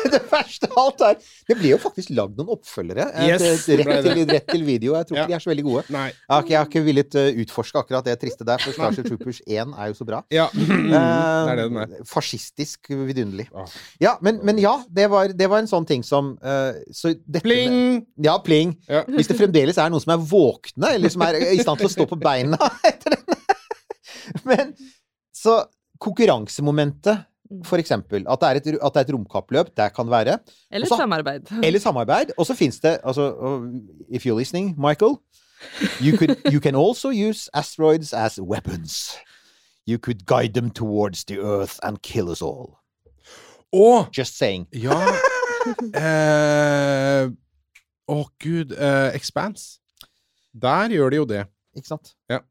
det verste av alt er Det ble jo faktisk lagd noen oppfølgere. eh,
Yes,
rett, til, rett til video. Jeg tror
Ja.
ikke de er så veldig gode.
Nei.
Jeg har ikke, villet uh, utforske akkurat det triste der, for Starship Troopers 1 er jo så bra.
Ja. det det den.
Eh, Fascistisk vidunderlig.
Ah.
Ja, men, men ja, det var, det var en sånn ting som uh, så dette med-
Pling!
Ja, pling.
Ja.
Hvis det fremdeles er noen som er våkne, eller som er i stand til å stå på beina etter den. Men så konkurransemomentet, for eksempel. At det er et, at det er et romkappløp, det kan være.
Eller
Også,
samarbeid.
Eller samarbeid. Og så fins det altså, If you're listening, Michael you, could, you can also use asteroids as weapons. You could guide them towards the earth and kill us all.
Og
Just saying.
Ja eh, Å, gud. Eh, Expanse. Der gjør de jo det.
Ikke sant?
Ja.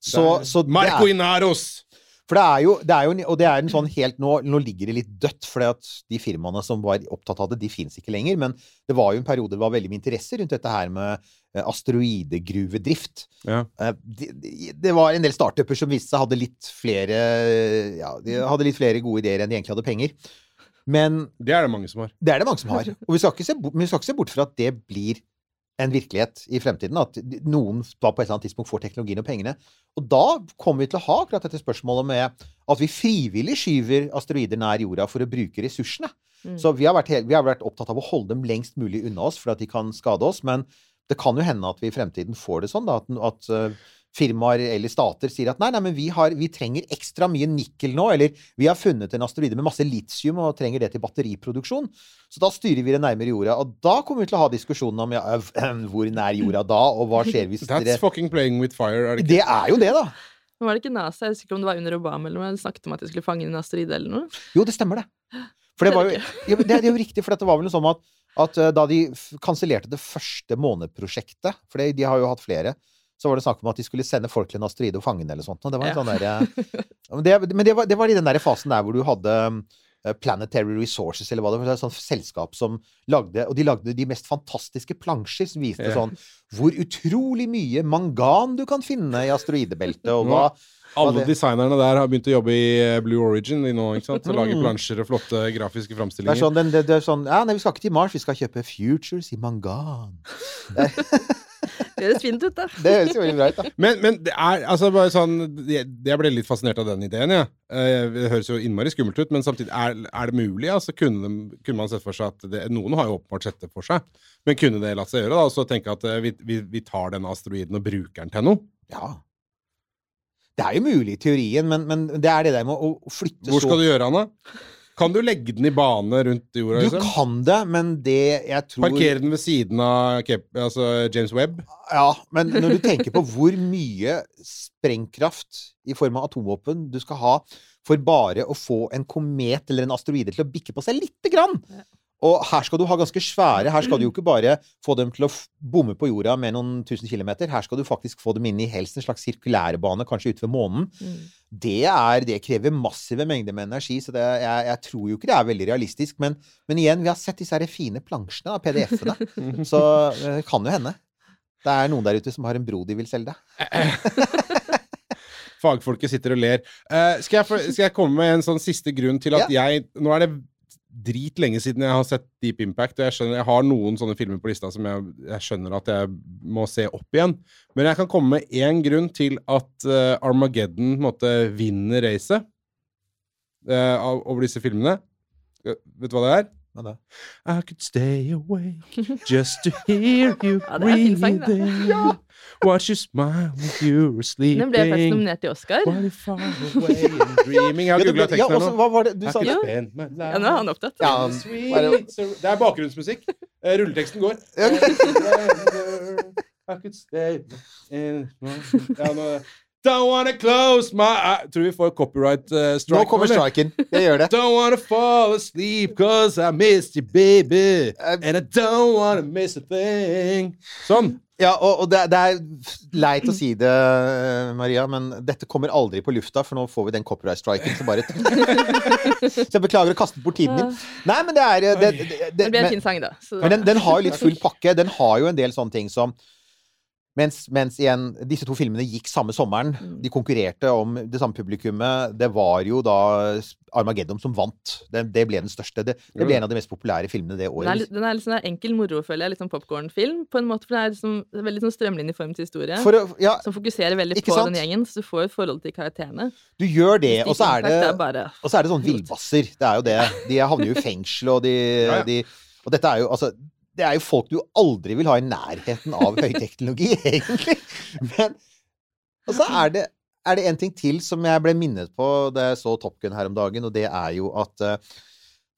Så, så
Marco Inaros!
For det er jo, det er jo Og det er en sånn helt Nå, nå ligger det litt dødt, for de firmaene som var opptatt av det, de fins ikke lenger. Men det var jo en periode det var veldig mye interesse rundt dette her med eh, asteroidegruvedrift.
Ja.
Eh, Det, det- var en del startuper som viste seg hadde litt flere Ja, de hadde litt flere gode ideer enn de egentlig hadde penger. Men
Det er det mange som har.
det er det mange som har. Og vi skal ikke se, bort- skal ikke se bort fra at det blir en virkelighet i fremtiden. At noen da på et eller annet tidspunkt får teknologien og pengene. Og da kommer vi til å ha akkurat dette spørsmålet med at vi frivillig skyver asteroider nær jorda for å bruke ressursene.
Mm.
Så vi har, vært, vi har vært opptatt av å holde dem lengst mulig unna oss for at de kan skade oss. Men det kan jo hende at vi i fremtiden får det sånn da, at, at eh, firmaer eller stater sier at nei, nei, men vi, har, vi trenger ekstra mye nikkel nå, eller vi har funnet en asteroide med masse litium og trenger det til batteriproduksjon, så da styrer vi det nærmere jorda. Og da kommer vi til å ha diskusjonen om ja, hvor nær jorda da, og hva skjer hvis
That's
dere
fucking playing with fire, er det ikke?
Det er jo det, da.
Men Var det ikke NASA? Jeg husker ikke om det var under Obama eller noe, de snakket om at de skulle fange en asteroide eller noe.
Jo, det stemmer, det. For det var jo, ja, det, er jo riktig, for dette var vel noe sånn at, at eh, da de kansellerte det første måneprosjektet, for de har jo hatt flere, så var det snakk om at de skulle sende folk til en asteroide og fange den eller sånt. Og det var en sånn der, men det, men det var, det var i den der fasen der hvor du hadde eh, Planetary Resources, eller hva det var. Et sånt selskap som lagde Og de lagde de mest fantastiske plansjer som viste sånn hvor utrolig mye mangan du kan finne i asteroidebeltet, og hva
Alle designerne der har begynt å jobbe i eh, Blue Origin de nå, ikke sant? Og lage
Mm.
plansjer og flotte grafiske
Det er
framstillinger.
sånn, det, det er sånn Ja, nei, vi skal ikke til Mars, vi skal kjøpe Futures i mangan.
Det høres fint ut, da.
Det høres jo veldig bra ut, da.
Men, men det er altså bare sånn Jeg ble litt fascinert av den ideen, jeg. Ja. Det høres jo innmari skummelt ut, men samtidig, er, er det mulig? Altså, kunne, de- kunne man sett for seg at det, Noen har jo åpenbart sett det for seg, men kunne det latt seg gjøre? da, Og så tenke at eh, vi, vi, vi tar denne asteroiden og bruker den til noe?
Ja. Det er jo mulig i teorien, men, men det er det der med å, å flytte
Hvor skal du gjøre den, da? Kan du legge den i bane rundt jorda?
Du
Liksom?
kan det, men det jeg tror
Parkere den ved siden av altså James Webb?
Ja, men når du tenker på hvor mye sprengkraft i form av atomvåpen du skal ha for bare å få en komet eller en asteroide til å bikke på seg lite grann Og her skal du ha ganske svære Her skal du jo ikke bare få dem til å bomme på jorda med noen tusen kilometer. Her skal du faktisk få dem inn i helst en slags sirkulærbane, kanskje ute ved månen.
Mm.
Det, er, det krever massive mengder med energi, så det, jeg, jeg tror jo ikke det er veldig realistisk. Men, men igjen, vi har sett disse her fine plansjene, av PDF-ene. Så det kan jo hende. Det er noen der ute som har en bro de vil selge.
Fagfolket sitter og ler. Uh, skal, jeg, for- skal jeg komme med en sånn siste grunn til at jeg Nå er det drit lenge siden jeg har sett Deep Impact, og jeg skjønner jeg har noen sånne filmer på lista som jeg, jeg skjønner at jeg må se opp igjen. Men jeg kan komme med én grunn til at uh, Armageddon måtte vinne racet uh, over disse filmene. Uh, vet du hva det er?
Hva da?
I could stay awake just to hear you
Ja, det sang, da.
Watch you smile when you're sleeping.
Den ble faktisk nominert til Oscar.
What if far away in dreaming? Jeg har
Ja, det-
googla
ja,
teksten her
også,
nå.
hva var det du sa?
could
Ja.
my
Ja, nå er han opptatt.
Ja, er det-
Det er bakgrunnsmusikk. Eh, Rulleteksten går. I could stay in ja, nå, Don't wanna close my eyes Tror vi får copyright uh, strike.
Nå kommer striken. Jeg gjør det.
Don't wanna fall asleep cause I missed you, baby.
Eh,
And I don't wanna miss a thing. Sånn.
Ja, og, og det, det er leit å si det, Maria, men dette kommer aldri på lufta, for nå får vi den copyright-striken. Så bare Så jeg beklager å kaste bort tiden din. Nei, men det er det, det, det,
Det en
men,
fin sang, da. Så
men den, den har jo litt full pakke. Den har jo en del sånne ting som mens, mens igjen disse to filmene gikk samme sommeren,
Mm.
de konkurrerte om det samme publikummet, det var jo da Armageddon som vant. Det, det ble den største. Det, det ble en av de mest populære filmene det
den er,
året.
den er litt sånn enkel moro, føler jeg. Litt sånn popkornfilm, på en måte. For det er liksom, veldig sånn strømlinjeformet historie.
For å, ja,
som fokuserer veldig på
sant?
den gjengen, så du får et forhold til karakterene.
du gjør det, og så er det
bare
Og så er det sånn villbasser. Det er jo det. De havner jo i fengsel, og de,
Ja, ja.
de Og dette er jo altså Det er jo folk du aldri vil ha i nærheten av høyteknologi, egentlig. Men Og så er det er det en ting til som jeg ble minnet på da jeg så Top Gun her om dagen, og det er jo at eh,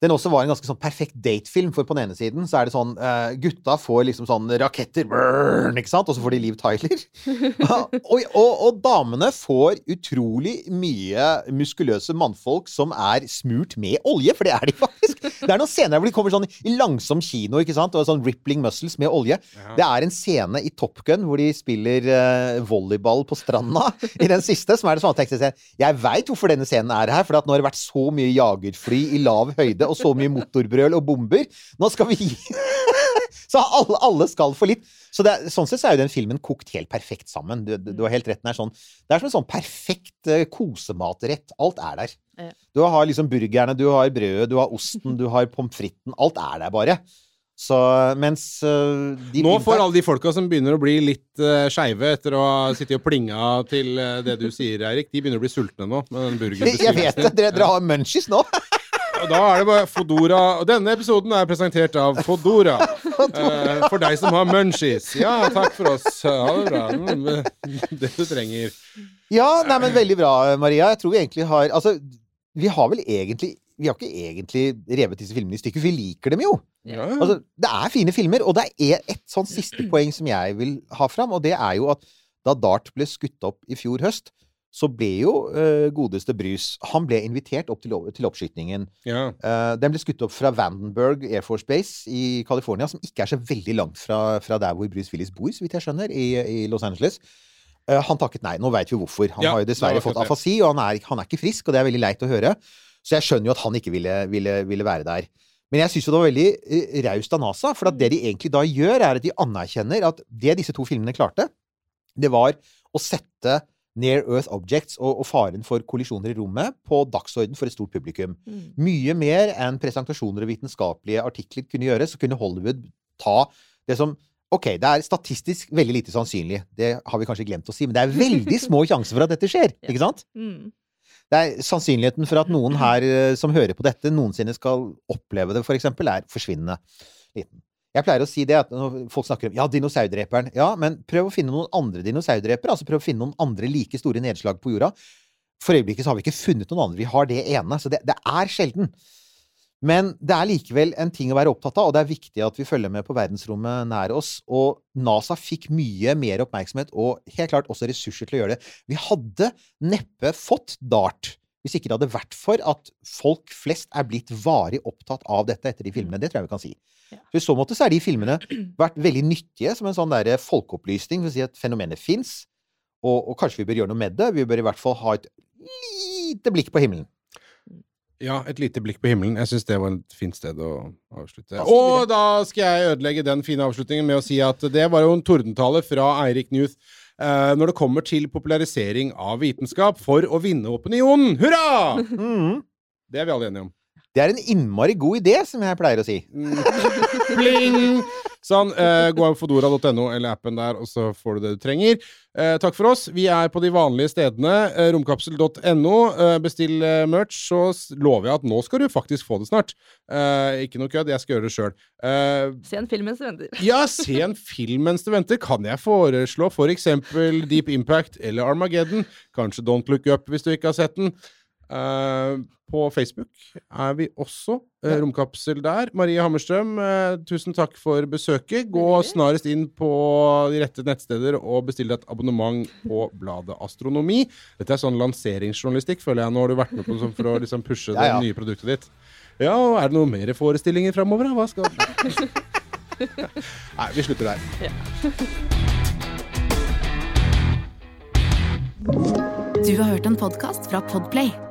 den også var en ganske sånn perfekt datefilm, for på den ene siden så er det sånn uh, Gutta får liksom sånn raketter, brrrn, ikke sant? Og så får de Liv Tyler. og, og, og damene får utrolig mye muskuløse mannfolk som er smurt med olje, for det er de faktisk. Det er noen scener hvor de kommer sånn i langsom kino, ikke sant? Og sånn rippling muscles med olje. Det er en scene i Top Gun hvor de spiller uh, volleyball på stranda i den siste, som er det sånn at jeg veit hvorfor denne scenen er her, for at nå har det vært så mye jagerfly i lav høyde og så mye motorbrøl og bomber. Nå skal vi gi Så alle, alle skal få litt. Så det, sånn sett så er jo den filmen kokt helt perfekt sammen. Du, du, du har helt rett. Den er sånn, det er som en sånn perfekt eh, kosematrett. Alt er der.
Ja.
Du har liksom burgerne, du har brødet, du har osten, du har pommes fritesen. Alt er der bare. Så mens uh, de
Nå får alle de folka som begynner å bli litt uh, skeive etter å ha sittet og plinga til uh, det du sier, Eirik, de begynner å bli sultne nå med den.
Jeg vet det. Dere, dere har munchies nå.
Og da er det bare Fodora Og denne episoden er presentert av Fodora. Eh, for deg som har munchies. Ja, takk for oss. Ha det bra. Mm, Det du trenger.
Ja, nei, men veldig bra, Maria. Jeg tror vi egentlig har Altså, vi har vel egentlig Vi har ikke egentlig revet disse filmene i stykker, vi liker dem jo.
Ja,
Altså, det er fine filmer, og det er et sånn siste poeng som jeg vil ha fram, og det er jo at da Dart ble skutt opp i fjor høst, så ble jo uh, godeste Brys Han ble invitert opp til, til oppskytingen.
ja.
Uh, den ble skutt opp fra Vandenberg Air Force Base i California, som ikke er så veldig langt fra, fra der hvor Bruce Willis bor, så vidt jeg skjønner, i, i Los Angeles. Uh, han takket nei. Nå veit vi hvorfor. Han
Ja,
har jo dessverre fått afasi, og han er, han er ikke frisk, og det er veldig leit å høre. Så jeg skjønner jo at han ikke ville, ville, ville være der. Men jeg syns jo det var veldig raust av NASA, for at det de egentlig da gjør, er at de anerkjenner at det disse to filmene klarte, det var å sette Near Earth Objects og, og faren for kollisjoner i rommet på dagsorden for et stort publikum.
Mm.
Mye mer enn presentasjoner og vitenskapelige artikler kunne gjøre, så kunne Hollywood ta det som Ok, det er statistisk veldig lite sannsynlig, det har vi kanskje glemt å si, men det er veldig små sjanser for at dette skjer, ikke sant?
Mm.
Det er Sannsynligheten for at noen her eh, som hører på dette, noensinne skal oppleve det, for eksempel, er forsvinnende liten. Jeg pleier å si det at når folk snakker om ja, dinosaurdreperen. Ja, men prøv å finne noen andre dinosaurdrepere. Altså prøv å finne noen andre like store nedslag på jorda. For øyeblikket så har vi ikke funnet noen andre. Vi har det ene. Så det, det er sjelden. Men det er likevel en ting å være opptatt av, og det er viktig at vi følger med på verdensrommet nær oss. Og NASA fikk mye mer oppmerksomhet, og helt klart også ressurser til å gjøre det. Vi hadde neppe fått DART hvis ikke det hadde vært for at folk flest er blitt varig opptatt av dette etter de filmene. Det tror jeg vi kan si.
Ja.
Så I så måte så er de filmene vært veldig nyttige som en sånn der folkeopplysning for å si at fenomenet fins, og, og kanskje vi bør gjøre noe med det. Vi bør i hvert fall ha et lite blikk på himmelen.
Ja, et lite blikk på himmelen. Jeg syns det var et fint sted å avslutte. Og da skal jeg ødelegge den fine avslutningen med å si at det var jo en tordentale fra Eirik Newth eh, når det kommer til popularisering av vitenskap for å vinne opinionen. Hurra!
Mhm.
Det er vi alle enige om.
Det er en innmari god idé, som jeg pleier å si.
Mm. Pling! Sånn. Eh, gå inn på fodora.no eller appen der, og så får du det du trenger. Eh, takk for oss. Vi er på de vanlige stedene. Eh, romkapsel.no. Eh, bestill eh, merch, så lover jeg at nå skal du faktisk få det snart. Eh, ikke noe kødd, jeg skal gjøre det sjøl.
Se en film mens du venter.
ja, se en film mens du venter. Kan jeg foreslå for eksempel Deep Impact eller Armageddon? Kanskje Don't Look Up hvis du ikke har sett den. Eh, på Facebook er vi også. eh, romkapsel der. Marie Hammerstrøm, eh, tusen takk for besøket. Gå snarest inn på de rette nettsteder og bestill deg et abonnement på bladet Astronomi. Dette er sånn lanseringsjournalistikk, føler jeg. Nå har du vært med på sånn for å liksom pushe
Ja, ja.
det nye produktet ditt. Ja, og er det noen mer forestillinger framover, da? Hva skal Nei, vi slutter der.
Du har hørt en podcast fra Podplay.